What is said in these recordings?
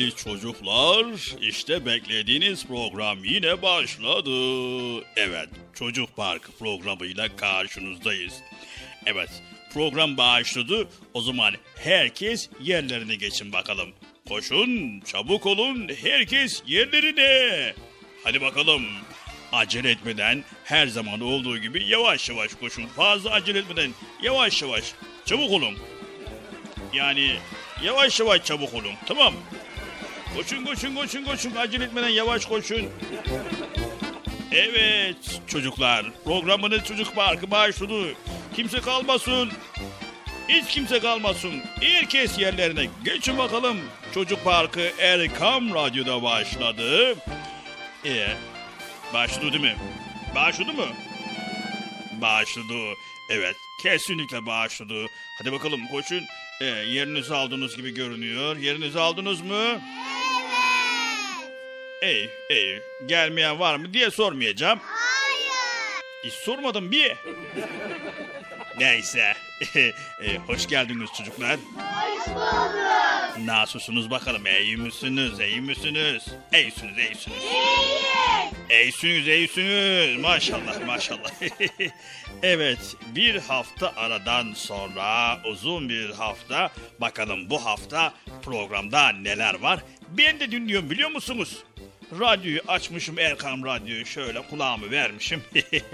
Sevgili çocuklar işte beklediğiniz program yine başladı. Evet Çocuk Park programıyla karşınızdayız. Evet program başladı o zaman herkes yerlerine geçin bakalım. Koşun çabuk olun herkes yerlerine. Hadi bakalım acele etmeden her zaman olduğu gibi yavaş yavaş koşun. Fazla acele etmeden yavaş yavaş çabuk olun. Yani yavaş yavaş çabuk olun. Tamam. Koşun koşun koşun koşun. Acele etmeden yavaş koşun. Evet çocuklar. Programının çocuk parkı başladı. Kimse kalmasın. Hiç kimse kalmasın. Herkes yerlerine geçin bakalım. Çocuk Parkı Erkam Radyo'da başladı. Ee, başladı değil mi? Başladı mı? Başladı. Evet kesinlikle başladı. Hadi bakalım koşun. Ee, yerinizi aldığınız gibi görünüyor. Yerinizi aldınız mı? Evet. Ey, ey, gelmeyen var mı diye sormayacağım. Hayır. Hiç sormadım bir. Neyse. e, hoş geldiniz çocuklar. Hoş bulduk. Nasılsınız bakalım? İyi misiniz? İyi misiniz? İyisiniz, iyisiniz. İyiyiz. İyisiniz, iyisiniz. Maşallah, maşallah. evet, bir hafta aradan sonra uzun bir hafta. Bakalım bu hafta programda neler var? Ben de dinliyorum biliyor musunuz? Radyoyu açmışım Erkan Radyo'yu şöyle kulağımı vermişim.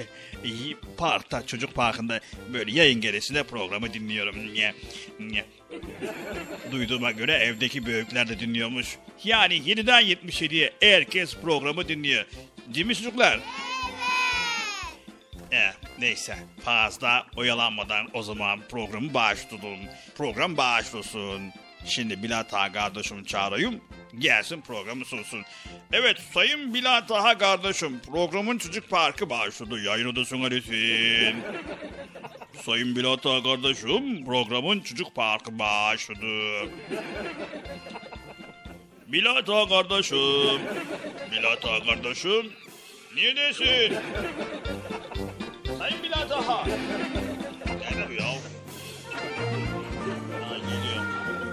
Parkta çocuk parkında böyle yayın gerisinde programı dinliyorum. Duyduğuma göre evdeki büyükler de dinliyormuş. Yani 7'den 77'ye herkes programı dinliyor. Değil mi çocuklar? Eh, neyse fazla oyalanmadan o zaman programı başlatalım. Program başlasın. Şimdi Bilal Taha kardeşim çağırayım. Gelsin programı sunsun. Evet Sayın Bilal Taha kardeşim programın çocuk parkı başladı. Yayın odasına lütfen. Sayın Bilal Taha kardeşim programın çocuk parkı başladı. Bilal Taha kardeşim. Bilal Taha kardeşim. Neredesin? Sayın Bilal Taha. Bu ya?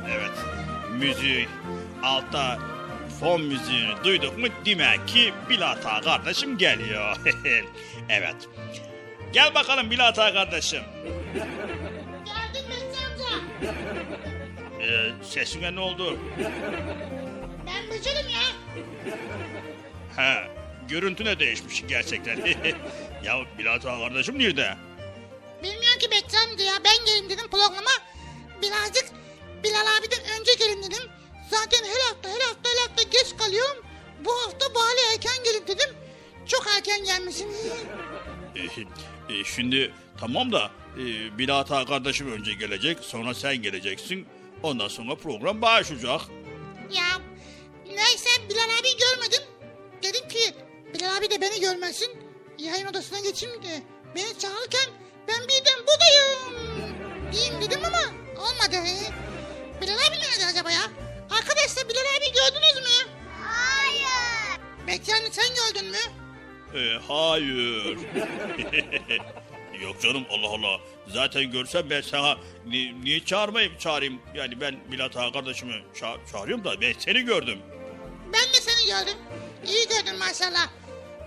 Evet. Müzik. Altta fon müziğini duyduk mu demek ki Bilata kardeşim geliyor. evet. Gel bakalım Bilata kardeşim. Geldim Mesut amca. Ee, sesine ne oldu? Ben Bıcır'ım ya. He, görüntü ne değişmiş gerçekten. ya Bilata kardeşim nerede? Bilmiyorum ki Bekçi amca ya. Ben gelin dedim programa. Birazcık Bilal abiden önce gelin dedim. Zaten her hafta her hafta her hafta geç kalıyorum. Bu hafta bari erken gelin dedim. Çok erken gelmişsin. Ee, e, şimdi tamam da e, Bilata kardeşim önce gelecek sonra sen geleceksin. Ondan sonra program başlayacak. ya neyse Bilal abi görmedim. Dedim ki Bilal abi de beni görmesin. Yayın odasına geçeyim de. Beni çağırırken ben birden buradayım. Diyeyim dedim ama olmadı. Bilal abi nerede acaba ya? Arkadaşlar Bilal abi gördünüz mü? Hayır. Anne sen gördün mü? Ee, hayır. Yok canım Allah Allah. Zaten görsem ben sana ni- niye çağırmayayım çağırayım. Yani ben Bilata kardeşimi ça- çağırıyorum da ben seni gördüm. Ben de seni gördüm. İyi gördün maşallah.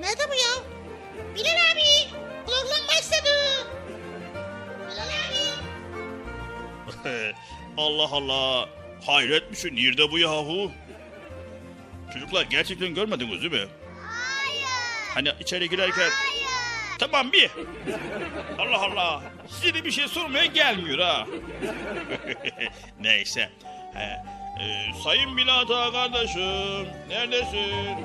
Nerede bu ya? Bilal abi. Program başladı. Bilal abi. Allah Allah. Hayret bir şey. Nerede bu yahu? Çocuklar gerçekten görmediniz değil mi? Hayır. Hani içeri girerken... Tamam bir. Allah Allah. Size de bir şey sormaya gelmiyor ha. Neyse. He, Ee, Sayın Bilata kardeşim neredesin?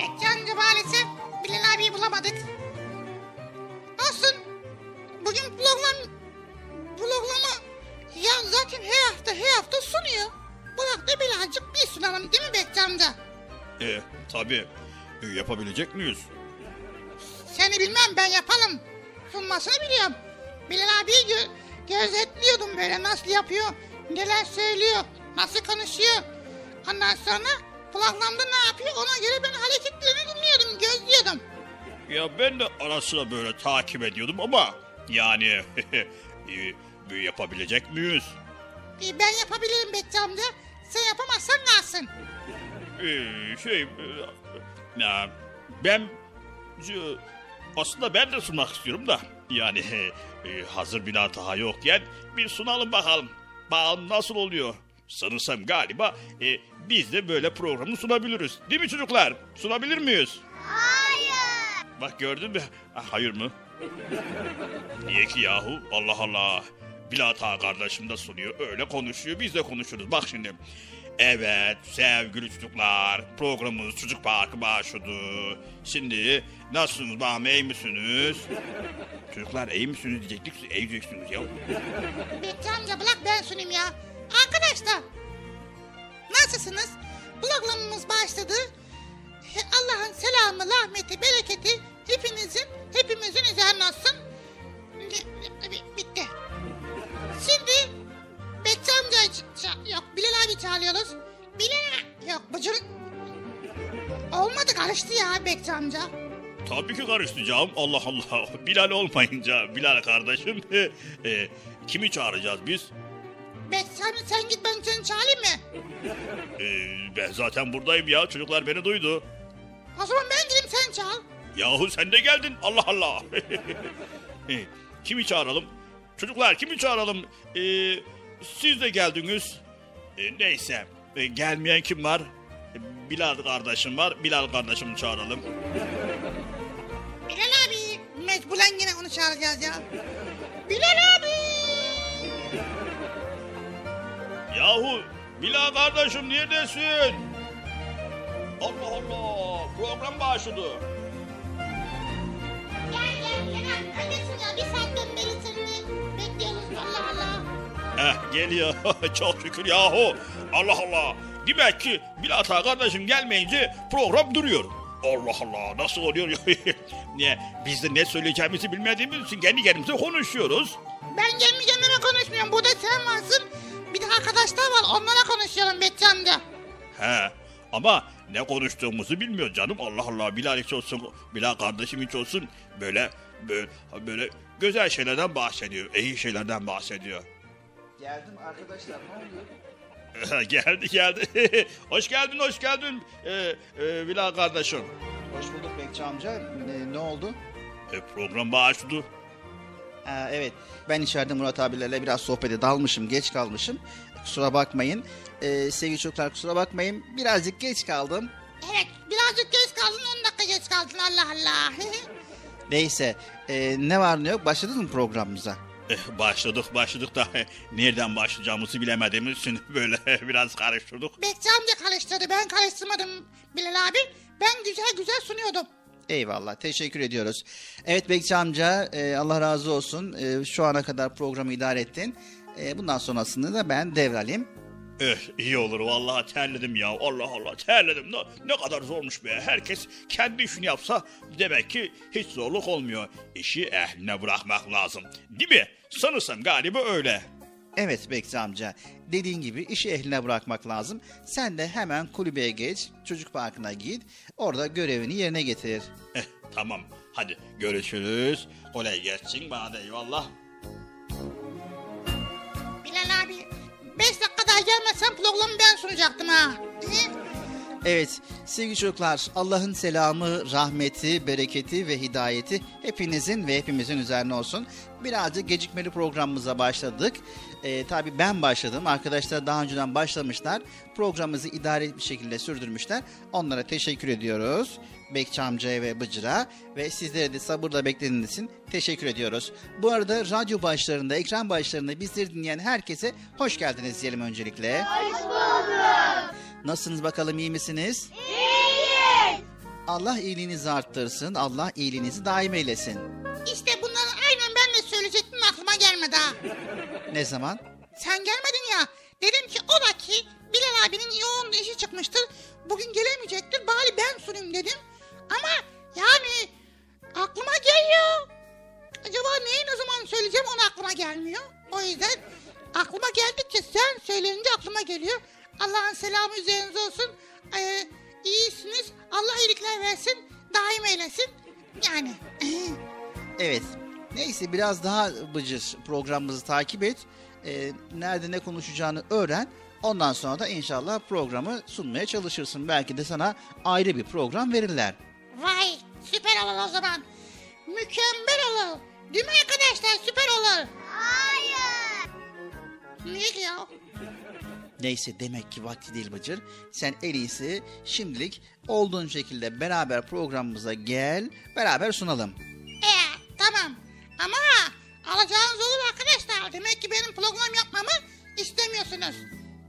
Amca maalesef Bilal abiyi bulamadık. Olsun. Bugün program programa ya zaten her hafta her hafta sunuyor. Bu hafta birazcık bir sunalım değil mi Bekçi amca? Ee, tabii. Ee, yapabilecek miyiz? Seni bilmem ben yapalım. Sunmasını biliyorum. Bilal abiyi gö- gözetliyordum böyle nasıl yapıyor, neler söylüyor, nasıl konuşuyor. Ondan sonra programda ne yapıyor ona göre ben hareketlerini dinliyordum, gözlüyordum. Ya ben de ara sıra böyle takip ediyordum ama yani e, yapabilecek miyiz? Ee, Ben yapabilirim Bekçi amca. Sen yapamazsan kalsın. Ee, şey e, ya ben şu- aslında ben de sunmak istiyorum da yani e, hazır bir daha yokken bir sunalım bakalım. Bakalım nasıl oluyor. Sanırsam galiba e, biz de böyle programı sunabiliriz. Değil mi çocuklar? Sunabilir miyiz? Hayır. Bak gördün mü? Ha, hayır mı? Niye ki yahu? Allah Allah. Bilata kardeşim de sunuyor. Öyle konuşuyor. Biz de konuşuruz. Bak şimdi. Evet sevgili çocuklar. Programımız Çocuk Parkı başladı. Şimdi nasılsınız bakalım iyi misiniz? Çocuklar iyi misiniz diyecektik. siz iyi diyeceksiniz ya. Bekçi amca bırak ben sunayım ya. Arkadaşlar. Nasılsınız? Programımız başladı. Allah'ın selamı, rahmeti, bereketi hepinizin, hepimizin üzerine olsun. Bitti. Şimdi Bekçi amca ça- yok Bilal abi çağırıyoruz. Bilal yok bıcır. Olmadı karıştı ya Bekçi amca. Tabii ki karıştıracağım. Allah Allah. Bilal olmayınca Bilal kardeşim. e, kimi çağıracağız biz? Bekçi amca sen git ben seni çağırayım mı? Ee, ben zaten buradayım ya. Çocuklar beni duydu. O zaman ben gideyim sen çağır. Yahu sen de geldin. Allah Allah. Ee, kimi çağıralım? Çocuklar kimi çağıralım? Ee, siz de geldiniz. Ee, neyse. Ee, gelmeyen kim var? Ee, Bilal kardeşim var. Bilal kardeşimi çağıralım. Bilal abi. Mecburen yine onu çağıracağız ya. Bilal abi. Yahu Bilal kardeşim neredesin? Allah Allah. Program başladı. Gel gel Kenan. Neredesin ya? Bir saatten Eh geliyor. Çok şükür yahu. Allah Allah. Demek ki Bilata kardeşim gelmeyince program duruyor. Allah Allah nasıl oluyor? Niye? Biz de ne söyleyeceğimizi bilmediğimiz için kendi kendimize konuşuyoruz. Ben kendi kendime konuşmuyorum. Burada sen varsın. Bir de arkadaşlar var. Onlara konuşuyorum Betçi amca. He. Ama ne konuştuğumuzu bilmiyor canım. Allah Allah Bilal hiç olsun, Bilal kardeşim hiç olsun böyle böyle böyle güzel şeylerden bahsediyor. iyi şeylerden bahsediyor. Geldim arkadaşlar ne oluyor? geldi geldi. hoş geldin hoş geldin. Ee, e, Bilal kardeşim. Hoş bulduk Bekçi amca. Ne, ne oldu? E, program başladı. Ha, evet ben içeride Murat abilerle biraz sohbete dalmışım geç kalmışım. Kusura bakmayın. Ee, sevgili çocuklar kusura bakmayın. Birazcık geç kaldım. Evet birazcık geç kaldın 10 dakika geç kaldın Allah Allah. Neyse ee, ne var ne yok başladınız mı programımıza? Eh, başladık başladık da eh, nereden başlayacağımızı bilemediğimiz için böyle biraz karıştırdık. Bekçi amca karıştırdı ben karıştırmadım Bilal abi. Ben güzel güzel sunuyordum. Eyvallah teşekkür ediyoruz. Evet Bekçi amca e, Allah razı olsun E, şu ana kadar programı idare ettin. E, bundan sonrasını da ben devralayım. Eh, iyi olur. Vallahi terledim ya. Allah Allah. Terledim. Ne, ne kadar zormuş be. Herkes kendi işini yapsa demek ki hiç zorluk olmuyor. İşi ehline bırakmak lazım. Değil mi? Sanırsam galiba öyle. Evet Bekçi amca. Dediğin gibi işi ehline bırakmak lazım. Sen de hemen kulübeye geç çocuk parkına git orada görevini yerine getir. eh, tamam. Hadi görüşürüz. Kolay gelsin. Bana da eyvallah. Bilal abi 5 dakika daha gelmezsen programı ben sunacaktım ha. Ee, Evet sevgili çocuklar Allah'ın selamı, rahmeti, bereketi ve hidayeti hepinizin ve hepimizin üzerine olsun. Birazcık gecikmeli programımıza başladık. Ee, tabii ben başladım. Arkadaşlar daha önceden başlamışlar. Programımızı idare bir şekilde sürdürmüşler. Onlara teşekkür ediyoruz. Bekçi amcaya ve Bıcır'a ve sizlere de sabırla beklediğiniz için teşekkür ediyoruz. Bu arada radyo başlarında, ekran başlarında bizleri dinleyen herkese hoş geldiniz diyelim öncelikle. Hoş bulduk. Nasılsınız bakalım iyi misiniz? İyiyiz. Allah iyiliğinizi arttırsın. Allah iyiliğinizi daim eylesin. İşte bunları aynen ben de söyleyecektim aklıma gelmedi ha. Ne zaman? Sen gelmedin ya. Dedim ki o da ki Bilal abinin yoğun işi çıkmıştır. Bugün gelemeyecektir. Bari ben sunayım dedim. Ama yani aklıma geliyor. Acaba neyi ne zaman söyleyeceğim onu aklıma gelmiyor. O yüzden aklıma geldikçe sen söyleyince aklıma geliyor. Allah'ın selamı üzerinize olsun. Ee, iyisiniz. Allah iyilikler versin. Daim eylesin. Yani. Evet. Neyse biraz daha bıcır programımızı takip et. Ee, nerede ne konuşacağını öğren. Ondan sonra da inşallah programı sunmaya çalışırsın. Belki de sana ayrı bir program verirler. Vay süper olur o zaman. Mükemmel olur. Değil mi arkadaşlar süper olur. Hayır. Niye ki ya? Neyse demek ki vakti değil Bıcır. Sen en iyisi şimdilik olduğun şekilde beraber programımıza gel. Beraber sunalım. Ee, tamam. Ama alacağınız olur arkadaşlar. Demek ki benim program yapmamı istemiyorsunuz.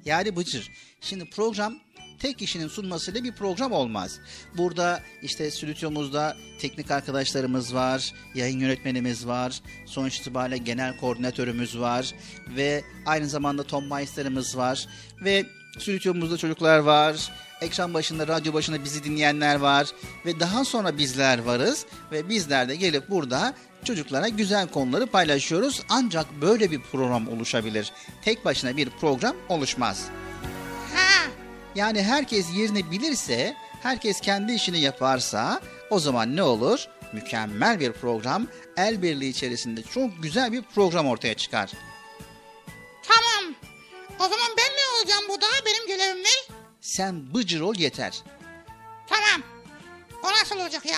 Yani Bıcır. Şimdi program tek kişinin sunmasıyla bir program olmaz. Burada işte stüdyomuzda teknik arkadaşlarımız var, yayın yönetmenimiz var, sonuç itibariyle genel koordinatörümüz var ve aynı zamanda Tom Meister'ımız var ve stüdyomuzda çocuklar var, ekran başında, radyo başında bizi dinleyenler var ve daha sonra bizler varız ve bizler de gelip burada çocuklara güzel konuları paylaşıyoruz. Ancak böyle bir program oluşabilir. Tek başına bir program oluşmaz. Yani herkes yerini bilirse, herkes kendi işini yaparsa o zaman ne olur? Mükemmel bir program, el birliği içerisinde çok güzel bir program ortaya çıkar. tamam. O zaman ben ne olacağım burada? Benim görevim ne? Sen bıcır ol yeter. Tamam. O nasıl olacak ya?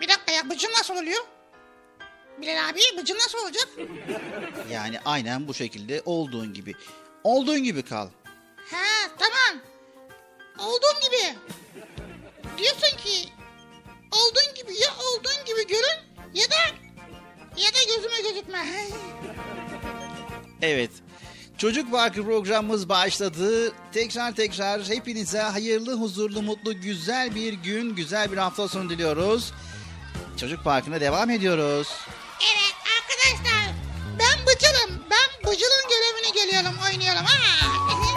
Bir dakika ya bıcın nasıl oluyor? Bilal abi bıcın nasıl olacak? Yani aynen bu şekilde olduğun gibi. Olduğun gibi kal. Ha tamam. Olduğum gibi. Diyorsun ki olduğun gibi ya olduğun gibi görün ya da ya da gözüme gözükme. Evet. Çocuk Parkı programımız başladı. Tekrar tekrar hepinize hayırlı, huzurlu, mutlu, güzel bir gün, güzel bir hafta sonu diliyoruz. Çocuk Parkı'na devam ediyoruz. Evet arkadaşlar ben bıcılım. Ben bıcılın görevini geliyorum oynuyorum. Ha.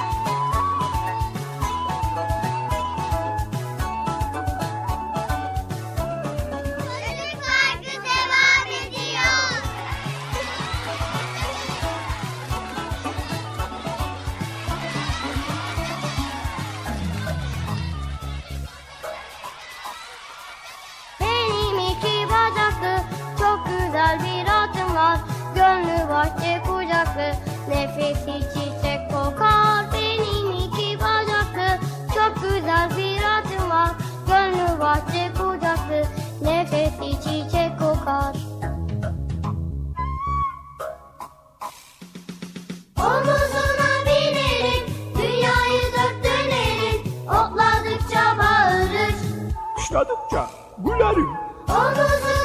Güzel bir atım var. Gönlü bahçe kucaklı nefesi çiçek kokar. Benim iki bacaklı çok güzel bir atım var. Gönlü bahçe kucaklı nefesi çiçek kokar. Omuzuna binerim, dünyayı dört dönerim. Otladıkça bağırır. Kışladıkça gülerim. Omuzuna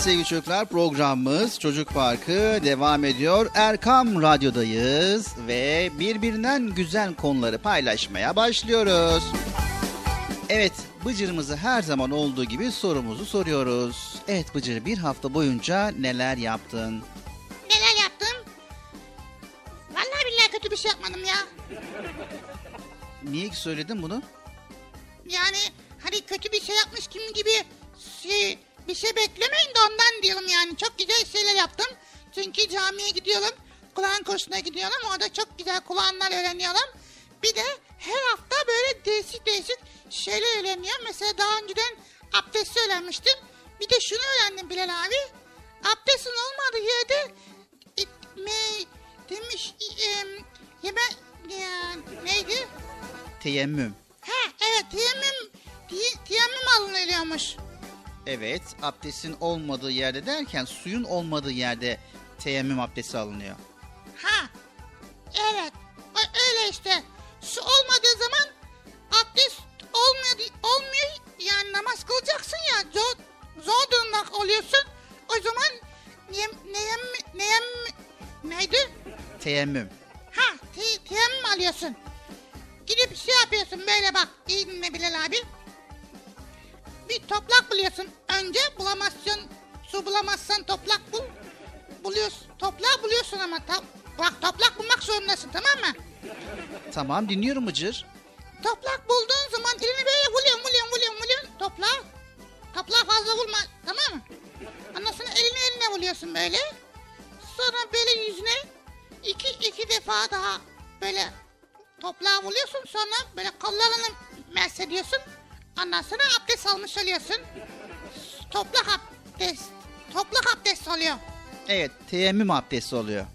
sevgili çocuklar programımız Çocuk Parkı devam ediyor. Erkam Radyo'dayız ve birbirinden güzel konuları paylaşmaya başlıyoruz. Evet Bıcır'ımızı her zaman olduğu gibi sorumuzu soruyoruz. Evet Bıcır bir hafta boyunca neler yaptın? Neler yaptım? Vallahi billahi kötü bir şey yapmadım ya. Niye söyledin bunu? Yani hani kötü bir şey yapmış kim gibi şey, bir şey beklemeyin de ondan diyorum yani. Çok güzel şeyler yaptım. Çünkü camiye gidiyorum. Kur'an kursuna gidiyorum. Orada çok güzel Kur'anlar öğreniyorum. Bir de her hafta böyle değişik değişik şeyler öğreniyorum. Mesela daha önceden abdesti öğrenmiştim. Bir de şunu öğrendim Bilal abi. Abdestin olmadığı yerde e, me, demiş e, yeme, ya, neydi? Teyemmüm. Ha evet teyemmüm, teyemmüm alınıyormuş. Evet abdestin olmadığı yerde derken suyun olmadığı yerde teyemmüm abdesti alınıyor. Ha evet öyle işte. Su olmadığı zaman abdest olmuyor, olmuyor yani namaz kılacaksın ya zor, zor durumda oluyorsun. O zaman neyem, neyem, neyem, neydi? Teyemmüm. Ha te, teyemmüm alıyorsun. Gidip şey yapıyorsun böyle bak iyi dinle Bilal abi. Bir toplak buluyorsun. Önce bulamazsın. Su bulamazsan toplak bul. Buluyorsun. Toplağı buluyorsun ama. Ta- bak toplak bulmak zorundasın tamam mı? Tamam dinliyorum Bıcır. Toprak bulduğun zaman elini böyle vuruyorsun vuruyorsun vuruyorsun vuruyorsun toprağa. Toprağa fazla vurma tamam mı? Ondan sonra elini eline vuruyorsun böyle. Sonra böyle yüzüne iki iki defa daha böyle toprağa vuruyorsun. Sonra böyle kollarını mersediyorsun. Ondan sonra abdest almış oluyorsun. Toprak abdest. Toprak abdest oluyor. Evet teyemmüm abdesti oluyor.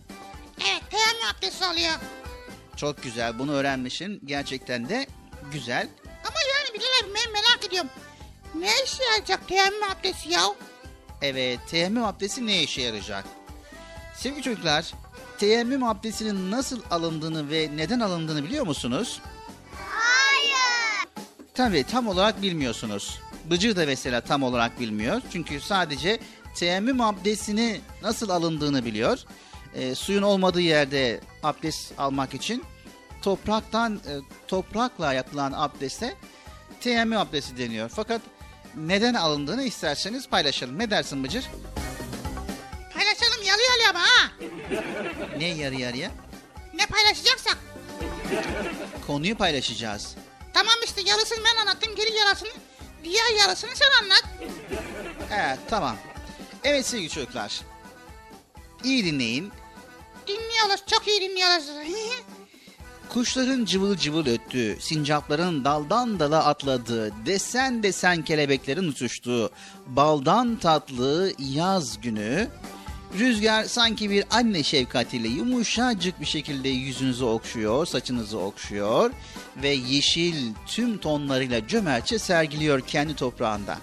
Evet teyemmüm abdesti oluyor. Çok güzel bunu öğrenmişsin. Gerçekten de güzel. Ama yani abi ben merak ediyorum. Ne işe yarayacak teyemmüm abdesti ya? Evet teyemmüm abdesti ne işe yarayacak? Sevgili çocuklar teyemmüm abdestinin nasıl alındığını ve neden alındığını biliyor musunuz? Tabii tam olarak bilmiyorsunuz. Bıcır da mesela tam olarak bilmiyor. Çünkü sadece teyemmüm abdestini nasıl alındığını biliyor. Ee, suyun olmadığı yerde abdest almak için topraktan e, toprakla yapılan abdeste teyemmüm abdesti deniyor. Fakat neden alındığını isterseniz paylaşalım. Ne dersin Bıcır? Paylaşalım yalı yalı ama ha. Ne yarı yarıya? Ne paylaşacaksak. Konuyu paylaşacağız. Tamam işte yarısını ben anlattım. Geri yarısını diğer yarısını sen anlat. Evet tamam. Evet sevgili çocuklar. İyi dinleyin. Dinliyoruz. Çok iyi dinliyoruz. Kuşların cıvıl cıvıl öttüğü, sincapların daldan dala atladığı, desen desen kelebeklerin uçuştuğu, baldan tatlı yaz günü, rüzgar sanki bir anne şefkatiyle yumuşacık bir şekilde yüzünüzü okşuyor, saçınızı okşuyor ve yeşil tüm tonlarıyla cömertçe sergiliyor kendi toprağında.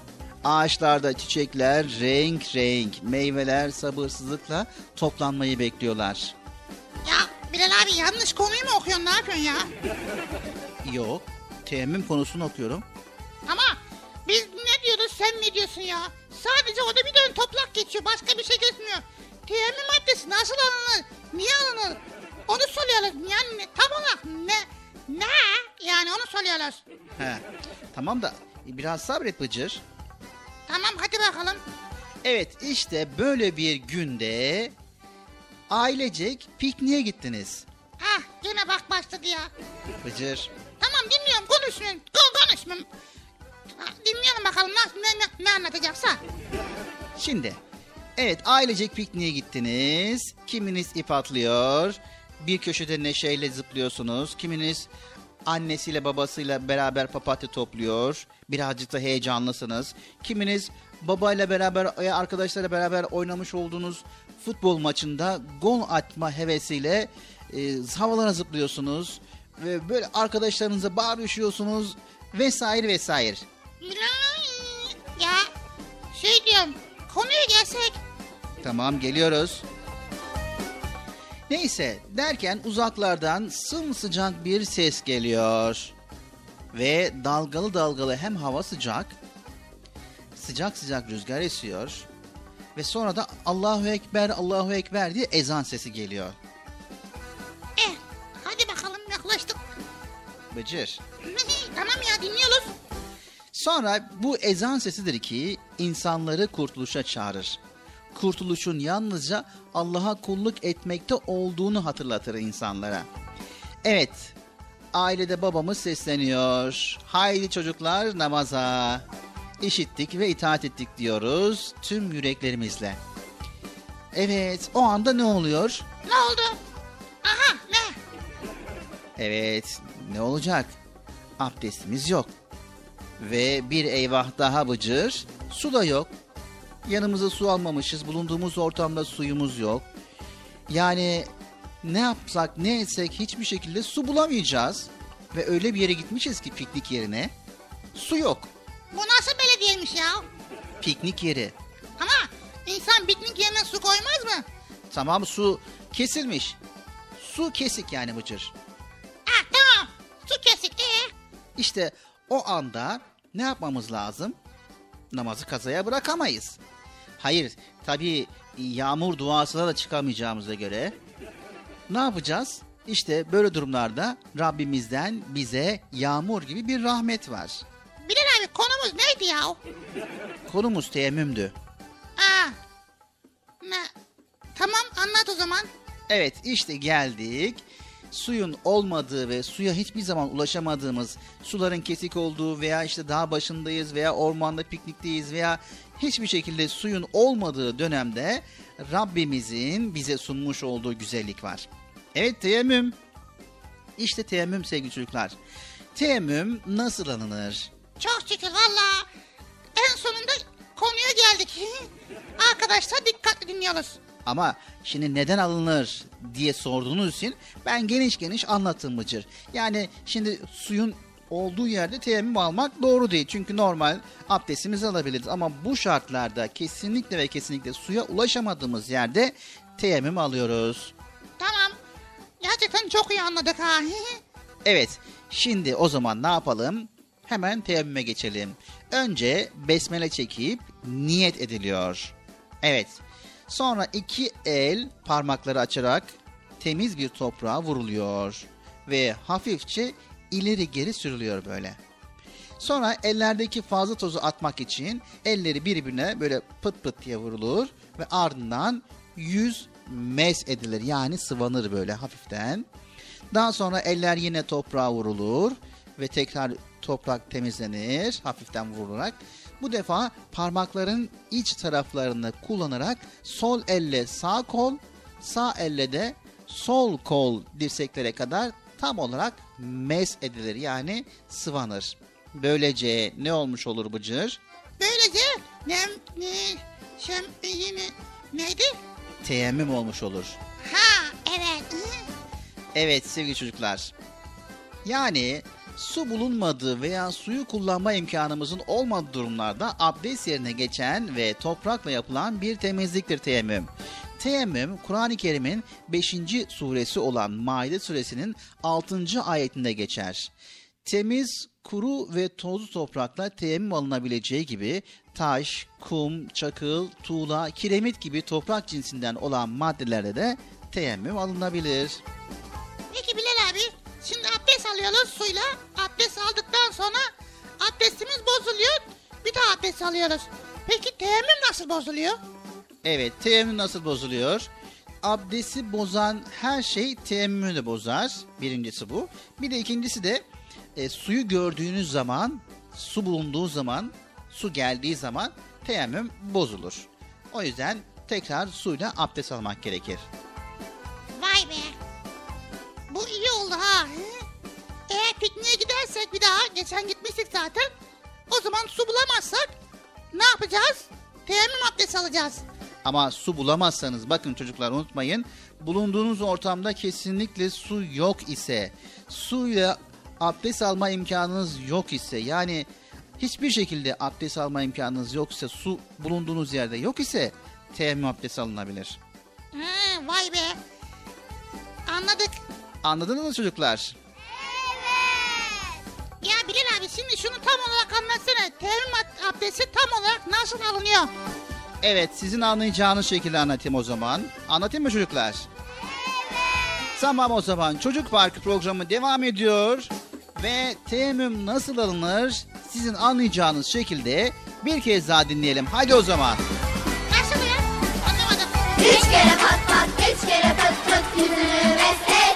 Ağaçlarda çiçekler renk renk, meyveler sabırsızlıkla toplanmayı bekliyorlar. ya Bilal abi yanlış konuyu mu okuyorsun? Ne yapıyorsun ya? Yok, teyemmüm konusunu okuyorum. Ama biz ne diyoruz sen ne diyorsun ya? Sadece orada bir dön toplak geçiyor. Başka bir şey geçmiyor. Teyemmüm maddesi nasıl alınır? Niye alınır? Onu soruyoruz. Yani tam olarak ne? Ne? Yani onu soruyoruz. He. Tamam da biraz sabret Bıcır. Tamam hadi bakalım. Evet işte böyle bir günde ailecek pikniğe gittiniz. Ah gene bak başladı ya. Bıcır. Tamam dinliyorum konuşmayın. Ko konuşmayın. Dinleyelim bakalım ne, ne, ne anlatacaksa. Şimdi evet ailecek pikniğe gittiniz. Kiminiz ip atlıyor. Bir köşede neşeyle zıplıyorsunuz. Kiminiz annesiyle babasıyla beraber papatya topluyor. Birazcık da heyecanlısınız. Kiminiz babayla beraber veya arkadaşlarla beraber oynamış olduğunuz futbol maçında gol atma hevesiyle e, havalara zıplıyorsunuz. Ve böyle arkadaşlarınıza bağırışıyorsunuz vesaire vesaire. Ya şey diyorum konuya gelsek. Tamam geliyoruz. Neyse derken uzaklardan sımsıcak bir ses geliyor. Ve dalgalı dalgalı hem hava sıcak, sıcak sıcak rüzgar esiyor. Ve sonra da Allahu Ekber, Allahu Ekber diye ezan sesi geliyor. Eh hadi bakalım yaklaştık. Bıcır. tamam ya dinliyoruz. Sonra bu ezan sesidir ki insanları kurtuluşa çağırır. Kurtuluşun yalnızca Allah'a kulluk etmekte olduğunu hatırlatır insanlara. Evet, ailede babamız sesleniyor. Haydi çocuklar namaza. İşittik ve itaat ettik diyoruz tüm yüreklerimizle. Evet, o anda ne oluyor? Ne oldu? Aha ne? Evet, ne olacak? Abdestimiz yok. Ve bir eyvah daha bıcır, su da yok. Yanımıza su almamışız, bulunduğumuz ortamda suyumuz yok. Yani ne yapsak ne etsek hiçbir şekilde su bulamayacağız. Ve öyle bir yere gitmişiz ki piknik yerine. Su yok. Bu nasıl belediyemiş ya? Piknik yeri. Ama insan piknik yerine su koymaz mı? Tamam su kesilmiş. Su kesik yani bıcır. Ah tamam su kesik ee? İşte o anda ne yapmamız lazım? Namazı kazaya bırakamayız. Hayır, tabii yağmur duasına da çıkamayacağımıza göre ne yapacağız? İşte böyle durumlarda Rabbimizden bize yağmur gibi bir rahmet var. Bilal abi konumuz neydi ya? Konumuz teyemmümdü. Aa, ne? Tamam anlat o zaman. Evet işte geldik. Suyun olmadığı ve suya hiçbir zaman ulaşamadığımız, suların kesik olduğu veya işte dağ başındayız veya ormanda piknikteyiz veya hiçbir şekilde suyun olmadığı dönemde Rabbimizin bize sunmuş olduğu güzellik var. Evet teyemmüm. İşte teyemmüm sevgili çocuklar. Teyemmüm nasıl alınır? Çok şükür valla. En sonunda konuya geldik. Arkadaşlar dikkatli dinliyoruz. Ama şimdi neden alınır diye sorduğunuz için ben geniş geniş anlattım Bıcır. Yani şimdi suyun olduğu yerde teyemmüm almak doğru değil. Çünkü normal abdestimizi alabiliriz. Ama bu şartlarda kesinlikle ve kesinlikle suya ulaşamadığımız yerde teyemmüm alıyoruz. Tamam. Gerçekten çok iyi anladık ha. Evet şimdi o zaman ne yapalım? Hemen teyemmüme geçelim. Önce besmele çekip niyet ediliyor. Evet. Sonra iki el parmakları açarak temiz bir toprağa vuruluyor. Ve hafifçe ileri geri sürülüyor böyle. Sonra ellerdeki fazla tozu atmak için elleri birbirine böyle pıt pıt diye vurulur ve ardından yüz mes edilir yani sıvanır böyle hafiften. Daha sonra eller yine toprağa vurulur ve tekrar toprak temizlenir hafiften vurularak. Bu defa parmakların iç taraflarını kullanarak sol elle sağ kol, sağ elle de sol kol dirseklere kadar tam olarak mes edilir yani sıvanır. Böylece ne olmuş olur Bıcır? Böylece ne, ne, şem, yine, neydi? Teyemmüm olmuş olur. Ha evet. Evet sevgili çocuklar. Yani su bulunmadığı veya suyu kullanma imkanımızın olmadığı durumlarda abdest yerine geçen ve toprakla yapılan bir temizliktir teyemmüm. Teyemmüm Kur'an-ı Kerim'in 5. suresi olan Maide suresinin 6. ayetinde geçer. Temiz, kuru ve tozlu toprakla teyemmüm alınabileceği gibi taş, kum, çakıl, tuğla, kiremit gibi toprak cinsinden olan maddelerde de teyemmüm alınabilir. Peki Bilal abi şimdi abdest alıyoruz suyla. Abdest aldıktan sonra abdestimiz bozuluyor. Bir daha abdest alıyoruz. Peki teyemmüm nasıl bozuluyor? Evet, teyemmüm nasıl bozuluyor? Abdesti bozan her şey teyemmümü de bozar. Birincisi bu. Bir de ikincisi de e, suyu gördüğünüz zaman, su bulunduğu zaman, su geldiği zaman teyemmüm bozulur. O yüzden tekrar suyla abdest almak gerekir. Vay be. Bu iyi oldu ha. Eğer pikniğe gidersek bir daha, geçen gitmiştik zaten. O zaman su bulamazsak ne yapacağız? Teyemmüm abdesti alacağız. Ama su bulamazsanız bakın çocuklar unutmayın bulunduğunuz ortamda kesinlikle su yok ise suyla abdest alma imkanınız yok ise yani hiçbir şekilde abdest alma imkanınız yoksa su bulunduğunuz yerde yok ise teyemmüm abdesti alınabilir. Ha, vay be. Anladık. Anladınız mı çocuklar? Ya Bilal abi şimdi şunu tam olarak anlatsana. Teyemmüm ab- abdesti tam olarak nasıl alınıyor? Evet sizin anlayacağınız şekilde anlatayım o zaman. Anlatayım mı çocuklar? Tamam o zaman Çocuk Parkı programı devam ediyor. Ve teyemmüm nasıl alınır sizin anlayacağınız şekilde bir kez daha dinleyelim. Hadi o zaman. Nasıl ya? Anlamadım. Üç kere pat pat, üç kere pıt pıt yüzünü meslet.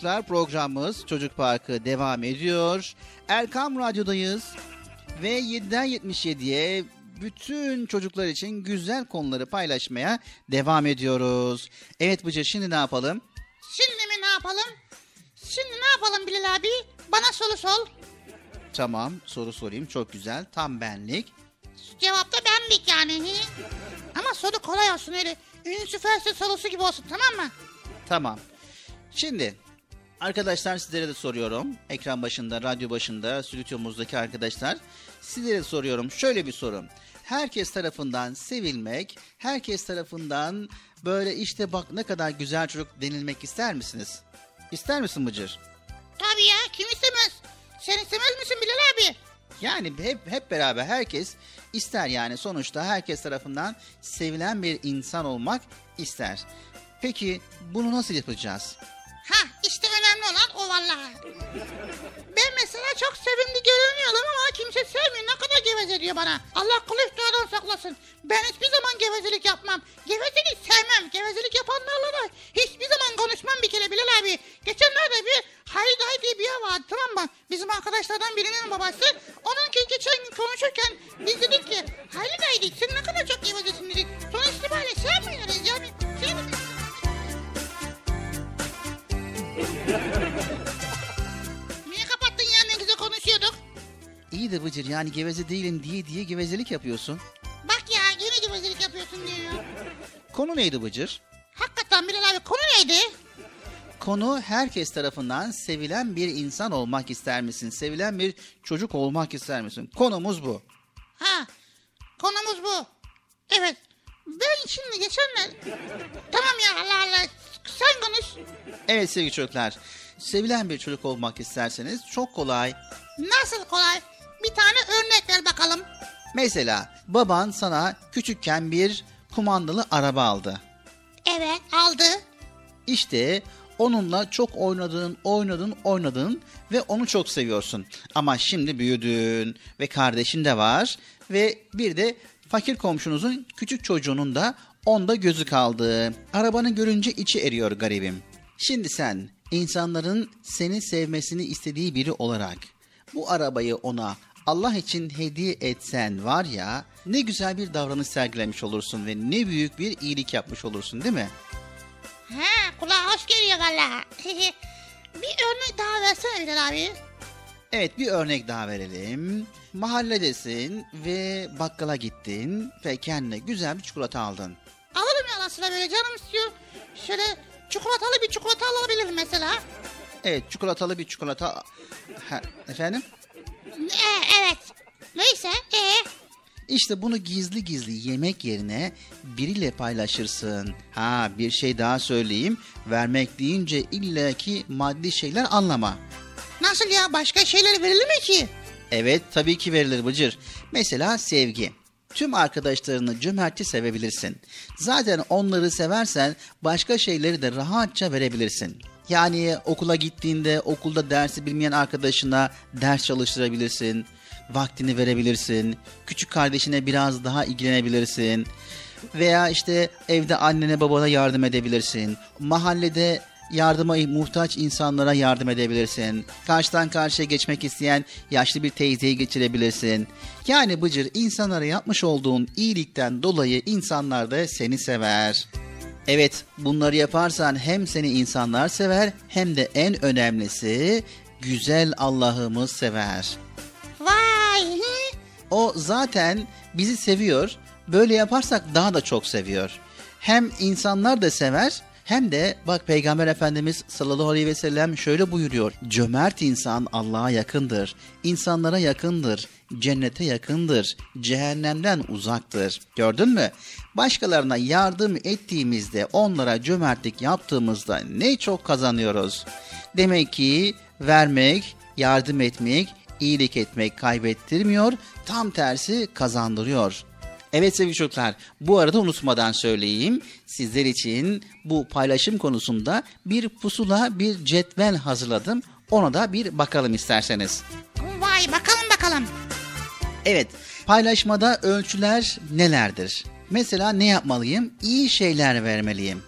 Çocuklar programımız Çocuk Parkı devam ediyor. Erkam Radyo'dayız ve 7'den 77'ye bütün çocuklar için güzel konuları paylaşmaya devam ediyoruz. Evet Bıcır şimdi ne yapalım? Şimdi mi ne yapalım? Şimdi ne yapalım Bilal abi? Bana soru sor. Tamam soru sorayım çok güzel tam benlik. Cevapta benlik yani. Ama soru kolay olsun öyle. Ünsüferse sorusu gibi olsun tamam mı? Tamam. Şimdi Arkadaşlar sizlere de soruyorum. Ekran başında, radyo başında, stüdyomuzdaki arkadaşlar. Sizlere de soruyorum. Şöyle bir soru. Herkes tarafından sevilmek, herkes tarafından böyle işte bak ne kadar güzel çocuk denilmek ister misiniz? İster misin Bıcır? Tabii ya kim istemez? Sen istemez misin Bilal abi? Yani hep hep beraber herkes ister yani sonuçta herkes tarafından sevilen bir insan olmak ister. Peki bunu nasıl yapacağız? Ha işte olan o. Ben mesela çok sevimli görünüyorum ama kimse sevmiyor. Ne kadar geveze diyor bana. Allah iftiradan saklasın. Ben hiçbir zaman gevezelik yapmam. Gevezelik sevmem. Gevezelik yapanlarla da hiçbir zaman konuşmam bir kere Bilal abi. Geçenlerde bir Hayri Dayı diye bir yer vardı tamam mı? Bizim arkadaşlardan birinin babası. Onunki geçen gün konuşurken biz dedik ki Hayri Dayı dedik sen ne kadar çok gevezesin dedik. Sonuç itibariyle sevmiyoruz yani. Sevmiyoruz. Niye kapattın ya ne güzel konuşuyorduk. İyi de Bıcır yani geveze değilim diye diye gevezelik yapıyorsun. Bak ya yine gevezelik yapıyorsun diyor. Konu neydi Bıcır? Hakikaten Bilal abi konu neydi? Konu herkes tarafından sevilen bir insan olmak ister misin? Sevilen bir çocuk olmak ister misin? Konumuz bu. Ha konumuz bu. Evet. Ben şimdi geçenler... tamam ya Allah Allah. Sen konuş. Evet sevgili çocuklar. Sevilen bir çocuk olmak isterseniz çok kolay. Nasıl kolay? Bir tane örnek ver bakalım. Mesela baban sana küçükken bir kumandalı araba aldı. Evet aldı. İşte onunla çok oynadın, oynadın, oynadın ve onu çok seviyorsun. Ama şimdi büyüdün ve kardeşin de var ve bir de fakir komşunuzun küçük çocuğunun da onda gözü kaldı. Arabanı görünce içi eriyor garibim. Şimdi sen insanların seni sevmesini istediği biri olarak bu arabayı ona Allah için hediye etsen var ya ne güzel bir davranış sergilemiş olursun ve ne büyük bir iyilik yapmış olursun değil mi? Ha kulağa hoş geliyor valla. bir örnek daha versene Bilal abi. Evet bir örnek daha verelim. Mahalledesin ve bakkala gittin ve kendine güzel bir çikolata aldın. Alırım ya aslında böyle canım istiyor. Şöyle çikolatalı bir çikolata alabilirim mesela. Evet çikolatalı bir çikolata... Ha, efendim? Ee, evet. Neyse. Ee, İşte bunu gizli gizli yemek yerine biriyle paylaşırsın. Ha bir şey daha söyleyeyim. Vermek deyince illaki maddi şeyler anlama. nasıl ya başka şeyler verilir mi ki? Evet tabii ki verilir Bıcır. Mesela sevgi. Tüm arkadaşlarını cömertçe sevebilirsin. Zaten onları seversen başka şeyleri de rahatça verebilirsin. Yani okula gittiğinde okulda dersi bilmeyen arkadaşına ders çalıştırabilirsin. Vaktini verebilirsin. Küçük kardeşine biraz daha ilgilenebilirsin. Veya işte evde annene babana yardım edebilirsin. Mahallede yardıma muhtaç insanlara yardım edebilirsin. Karşıdan karşıya geçmek isteyen yaşlı bir teyzeyi geçirebilirsin. Yani Bıcır insanlara yapmış olduğun iyilikten dolayı insanlar da seni sever. Evet bunları yaparsan hem seni insanlar sever hem de en önemlisi güzel Allah'ımız sever. Vay. O zaten bizi seviyor. Böyle yaparsak daha da çok seviyor. Hem insanlar da sever hem de bak Peygamber Efendimiz sallallahu aleyhi ve sellem şöyle buyuruyor. Cömert insan Allah'a yakındır. insanlara yakındır. Cennete yakındır. Cehennemden uzaktır. Gördün mü? Başkalarına yardım ettiğimizde onlara cömertlik yaptığımızda ne çok kazanıyoruz. Demek ki vermek, yardım etmek, iyilik etmek kaybettirmiyor, tam tersi kazandırıyor. Evet sevgili çocuklar, bu arada unutmadan söyleyeyim. Sizler için bu paylaşım konusunda bir pusula, bir cetvel hazırladım. Ona da bir bakalım isterseniz. Vay bakalım bakalım. Evet, paylaşmada ölçüler nelerdir? Mesela ne yapmalıyım? İyi şeyler vermeliyim.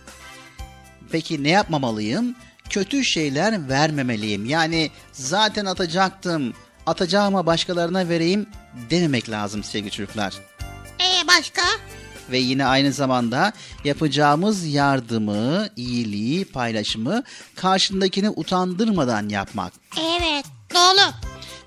Peki ne yapmamalıyım? Kötü şeyler vermemeliyim. Yani zaten atacaktım, atacağıma başkalarına vereyim dememek lazım sevgili çocuklar. Ee başka? Ve yine aynı zamanda yapacağımız yardımı, iyiliği, paylaşımı karşındakini utandırmadan yapmak. Evet doğru.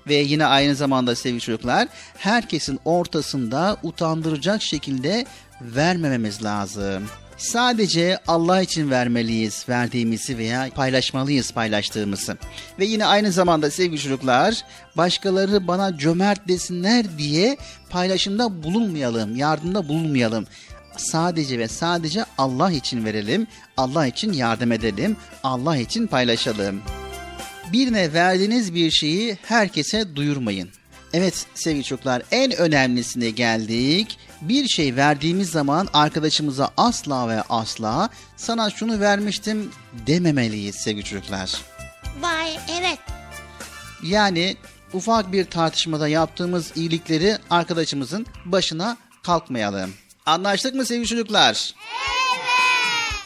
Ve yine aynı zamanda sevgili çocuklar herkesin ortasında utandıracak şekilde vermememiz lazım. Sadece Allah için vermeliyiz verdiğimizi veya paylaşmalıyız paylaştığımızı. Ve yine aynı zamanda sevgili çocuklar başkaları bana cömert desinler diye paylaşımda bulunmayalım, yardımda bulunmayalım. Sadece ve sadece Allah için verelim, Allah için yardım edelim, Allah için paylaşalım. Birine verdiğiniz bir şeyi herkese duyurmayın. Evet sevgili çocuklar en önemlisine geldik. Bir şey verdiğimiz zaman arkadaşımıza asla ve asla sana şunu vermiştim dememeliyiz sevgili çocuklar. Vay evet. Yani ufak bir tartışmada yaptığımız iyilikleri arkadaşımızın başına kalkmayalım. Anlaştık mı sevgili çocuklar?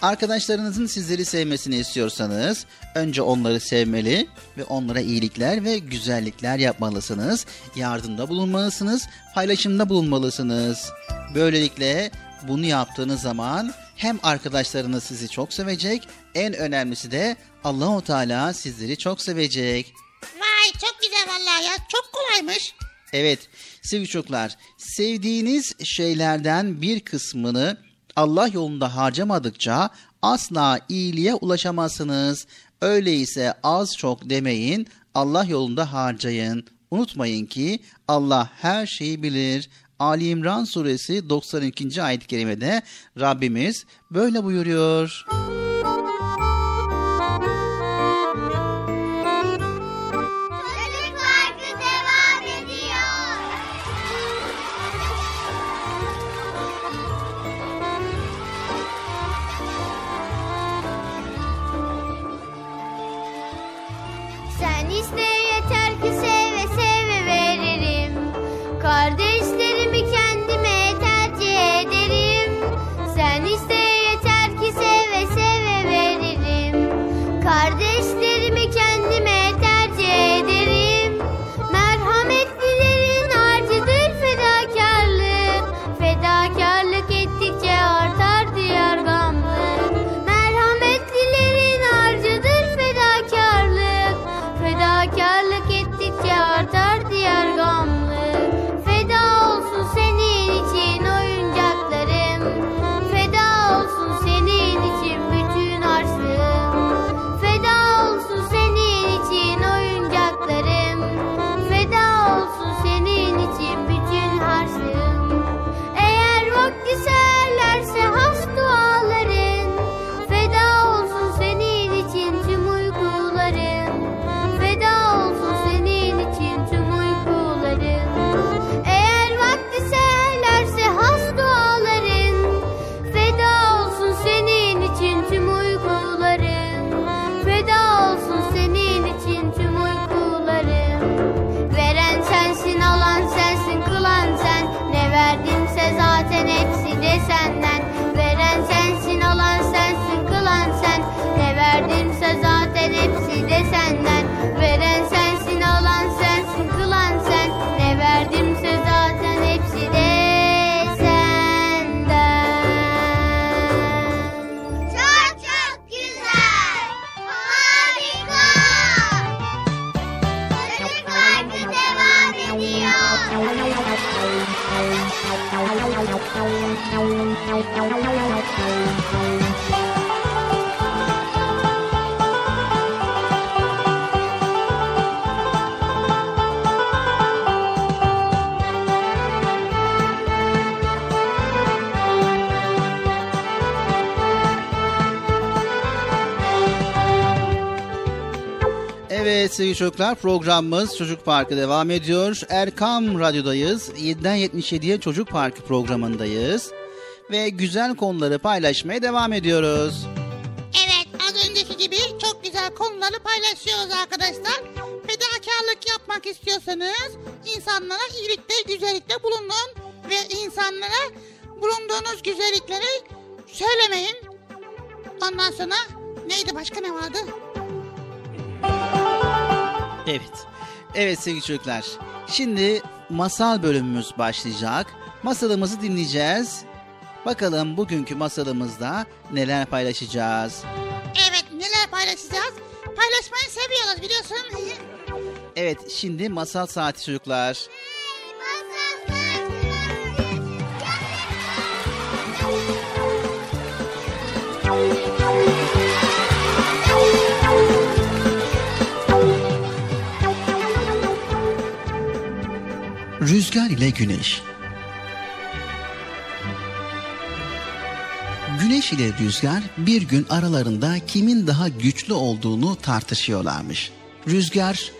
Arkadaşlarınızın sizleri sevmesini istiyorsanız önce onları sevmeli ve onlara iyilikler ve güzellikler yapmalısınız. Yardımda bulunmalısınız, paylaşımda bulunmalısınız. Böylelikle bunu yaptığınız zaman hem arkadaşlarınız sizi çok sevecek, en önemlisi de Allahu Teala sizleri çok sevecek. Vay çok güzel vallahi ya. Çok kolaymış. Evet sevgili çocuklar sevdiğiniz şeylerden bir kısmını Allah yolunda harcamadıkça asla iyiliğe ulaşamazsınız. Öyleyse az çok demeyin Allah yolunda harcayın. Unutmayın ki Allah her şeyi bilir. Ali İmran suresi 92. ayet-i kerimede Rabbimiz böyle buyuruyor. Çocuk sevgili çocuklar programımız Çocuk Parkı devam ediyor. Erkam Radyo'dayız. 7'den 77'ye Çocuk Parkı programındayız. Ve güzel konuları paylaşmaya devam ediyoruz. Evet az önceki gibi çok güzel konuları paylaşıyoruz arkadaşlar. Fedakarlık yapmak istiyorsanız insanlara iyilikte güzellikte bulunun. Ve insanlara bulunduğunuz güzellikleri söylemeyin. Ondan sonra neydi başka ne vardı? Evet. Evet sevgili çocuklar. Şimdi masal bölümümüz başlayacak. Masalımızı dinleyeceğiz. Bakalım bugünkü masalımızda neler paylaşacağız. Evet neler paylaşacağız? Paylaşmayı seviyoruz biliyorsun. Evet şimdi masal saati çocuklar. Rüzgar ile Güneş Güneş ile Rüzgar bir gün aralarında kimin daha güçlü olduğunu tartışıyorlarmış. Rüzgar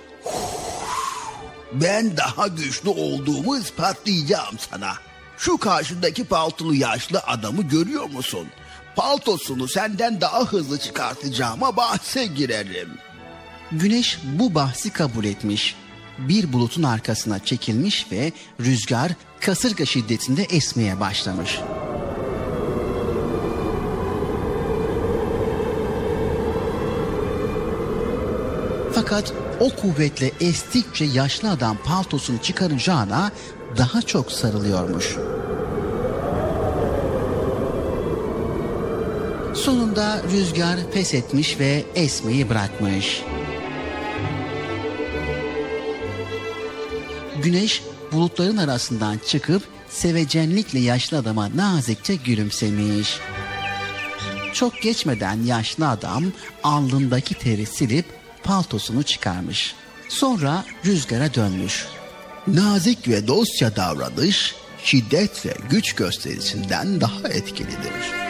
Ben daha güçlü olduğumu ispatlayacağım sana. Şu karşındaki paltolu yaşlı adamı görüyor musun? Paltosunu senden daha hızlı çıkartacağıma bahse girerim. Güneş bu bahsi kabul etmiş. Bir bulutun arkasına çekilmiş ve rüzgar kasırga şiddetinde esmeye başlamış. Fakat o kuvvetle estikçe yaşlı adam paltosunu çıkaracağına daha çok sarılıyormuş. Sonunda rüzgar pes etmiş ve esmeyi bırakmış. Güneş bulutların arasından çıkıp sevecenlikle yaşlı adama nazikçe gülümsemiş. Çok geçmeden yaşlı adam alnındaki teri silip paltosunu çıkarmış. Sonra rüzgara dönmüş. Nazik ve dostça davranış şiddet ve güç gösterisinden daha etkilidir.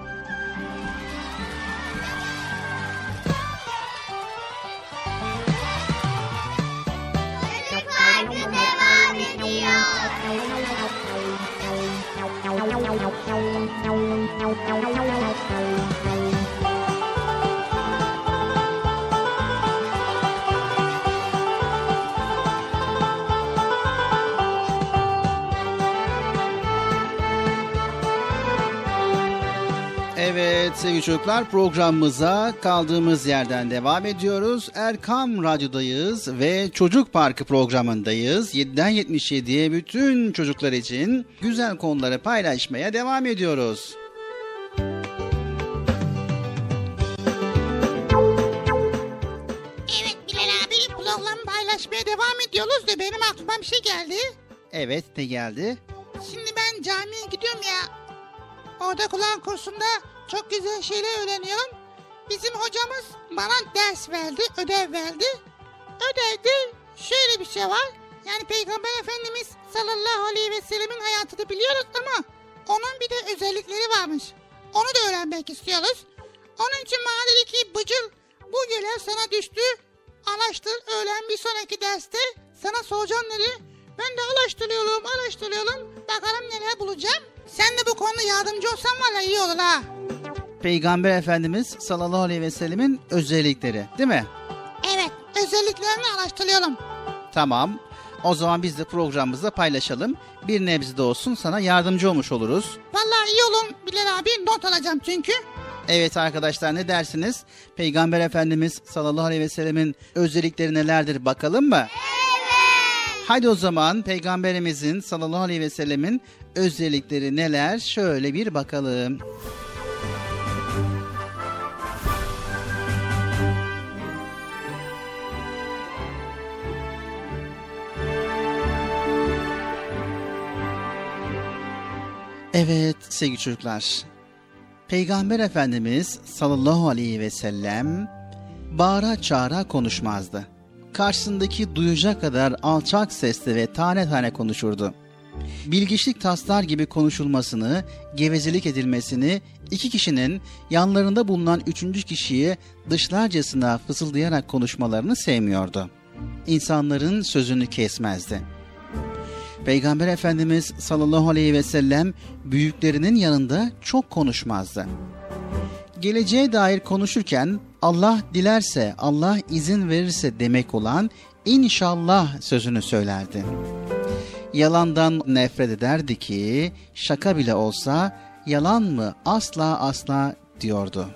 Evet sevgili çocuklar programımıza kaldığımız yerden devam ediyoruz. Erkam Radyo'dayız ve Çocuk Parkı programındayız. 7'den 77'ye bütün çocuklar için güzel konuları paylaşmaya devam ediyoruz. Evet Bilal abi programı paylaşmaya devam ediyoruz da benim aklıma bir şey geldi. Evet ne geldi? Şimdi ben camiye gidiyorum ya. Orada Kur'an kursunda çok güzel şeyler öğreniyorum. Bizim hocamız bana ders verdi, ödev verdi. Ödevde şöyle bir şey var. Yani Peygamber Efendimiz sallallahu aleyhi ve sellemin hayatını biliyoruz ama onun bir de özellikleri varmış. Onu da öğrenmek istiyoruz. Onun için bana dedi ki Bıcıl bu görev sana düştü. Araştır öğlen bir sonraki derste sana soracağım dedi. Ben de araştırıyorum araştırıyorum. Bakalım neler bulacağım. Sen de bu konuda yardımcı olsan valla iyi olur ha. Peygamber Efendimiz sallallahu aleyhi ve sellemin özellikleri değil mi? Evet özelliklerini araştırıyorum. Tamam. O zaman biz de programımızda paylaşalım. Bir nebze de olsun sana yardımcı olmuş oluruz. Valla iyi olun Bilal abi not alacağım çünkü. Evet arkadaşlar ne dersiniz? Peygamber Efendimiz sallallahu aleyhi ve sellemin özellikleri nelerdir bakalım mı? Evet. Hadi o zaman Peygamberimizin sallallahu aleyhi ve sellemin özellikleri neler? Şöyle bir bakalım. Evet sevgili çocuklar. Peygamber Efendimiz sallallahu aleyhi ve sellem bağıra çağıra konuşmazdı. Karşısındaki duyacak kadar alçak sesli ve tane tane konuşurdu. Bilgiçlik taslar gibi konuşulmasını, gevezelik edilmesini, iki kişinin yanlarında bulunan üçüncü kişiyi dışlarcasına fısıldayarak konuşmalarını sevmiyordu. İnsanların sözünü kesmezdi. Peygamber Efendimiz sallallahu aleyhi ve sellem büyüklerinin yanında çok konuşmazdı. Geleceğe dair konuşurken Allah dilerse, Allah izin verirse demek olan inşallah sözünü söylerdi. Yalandan nefret ederdi ki şaka bile olsa yalan mı asla asla diyordu.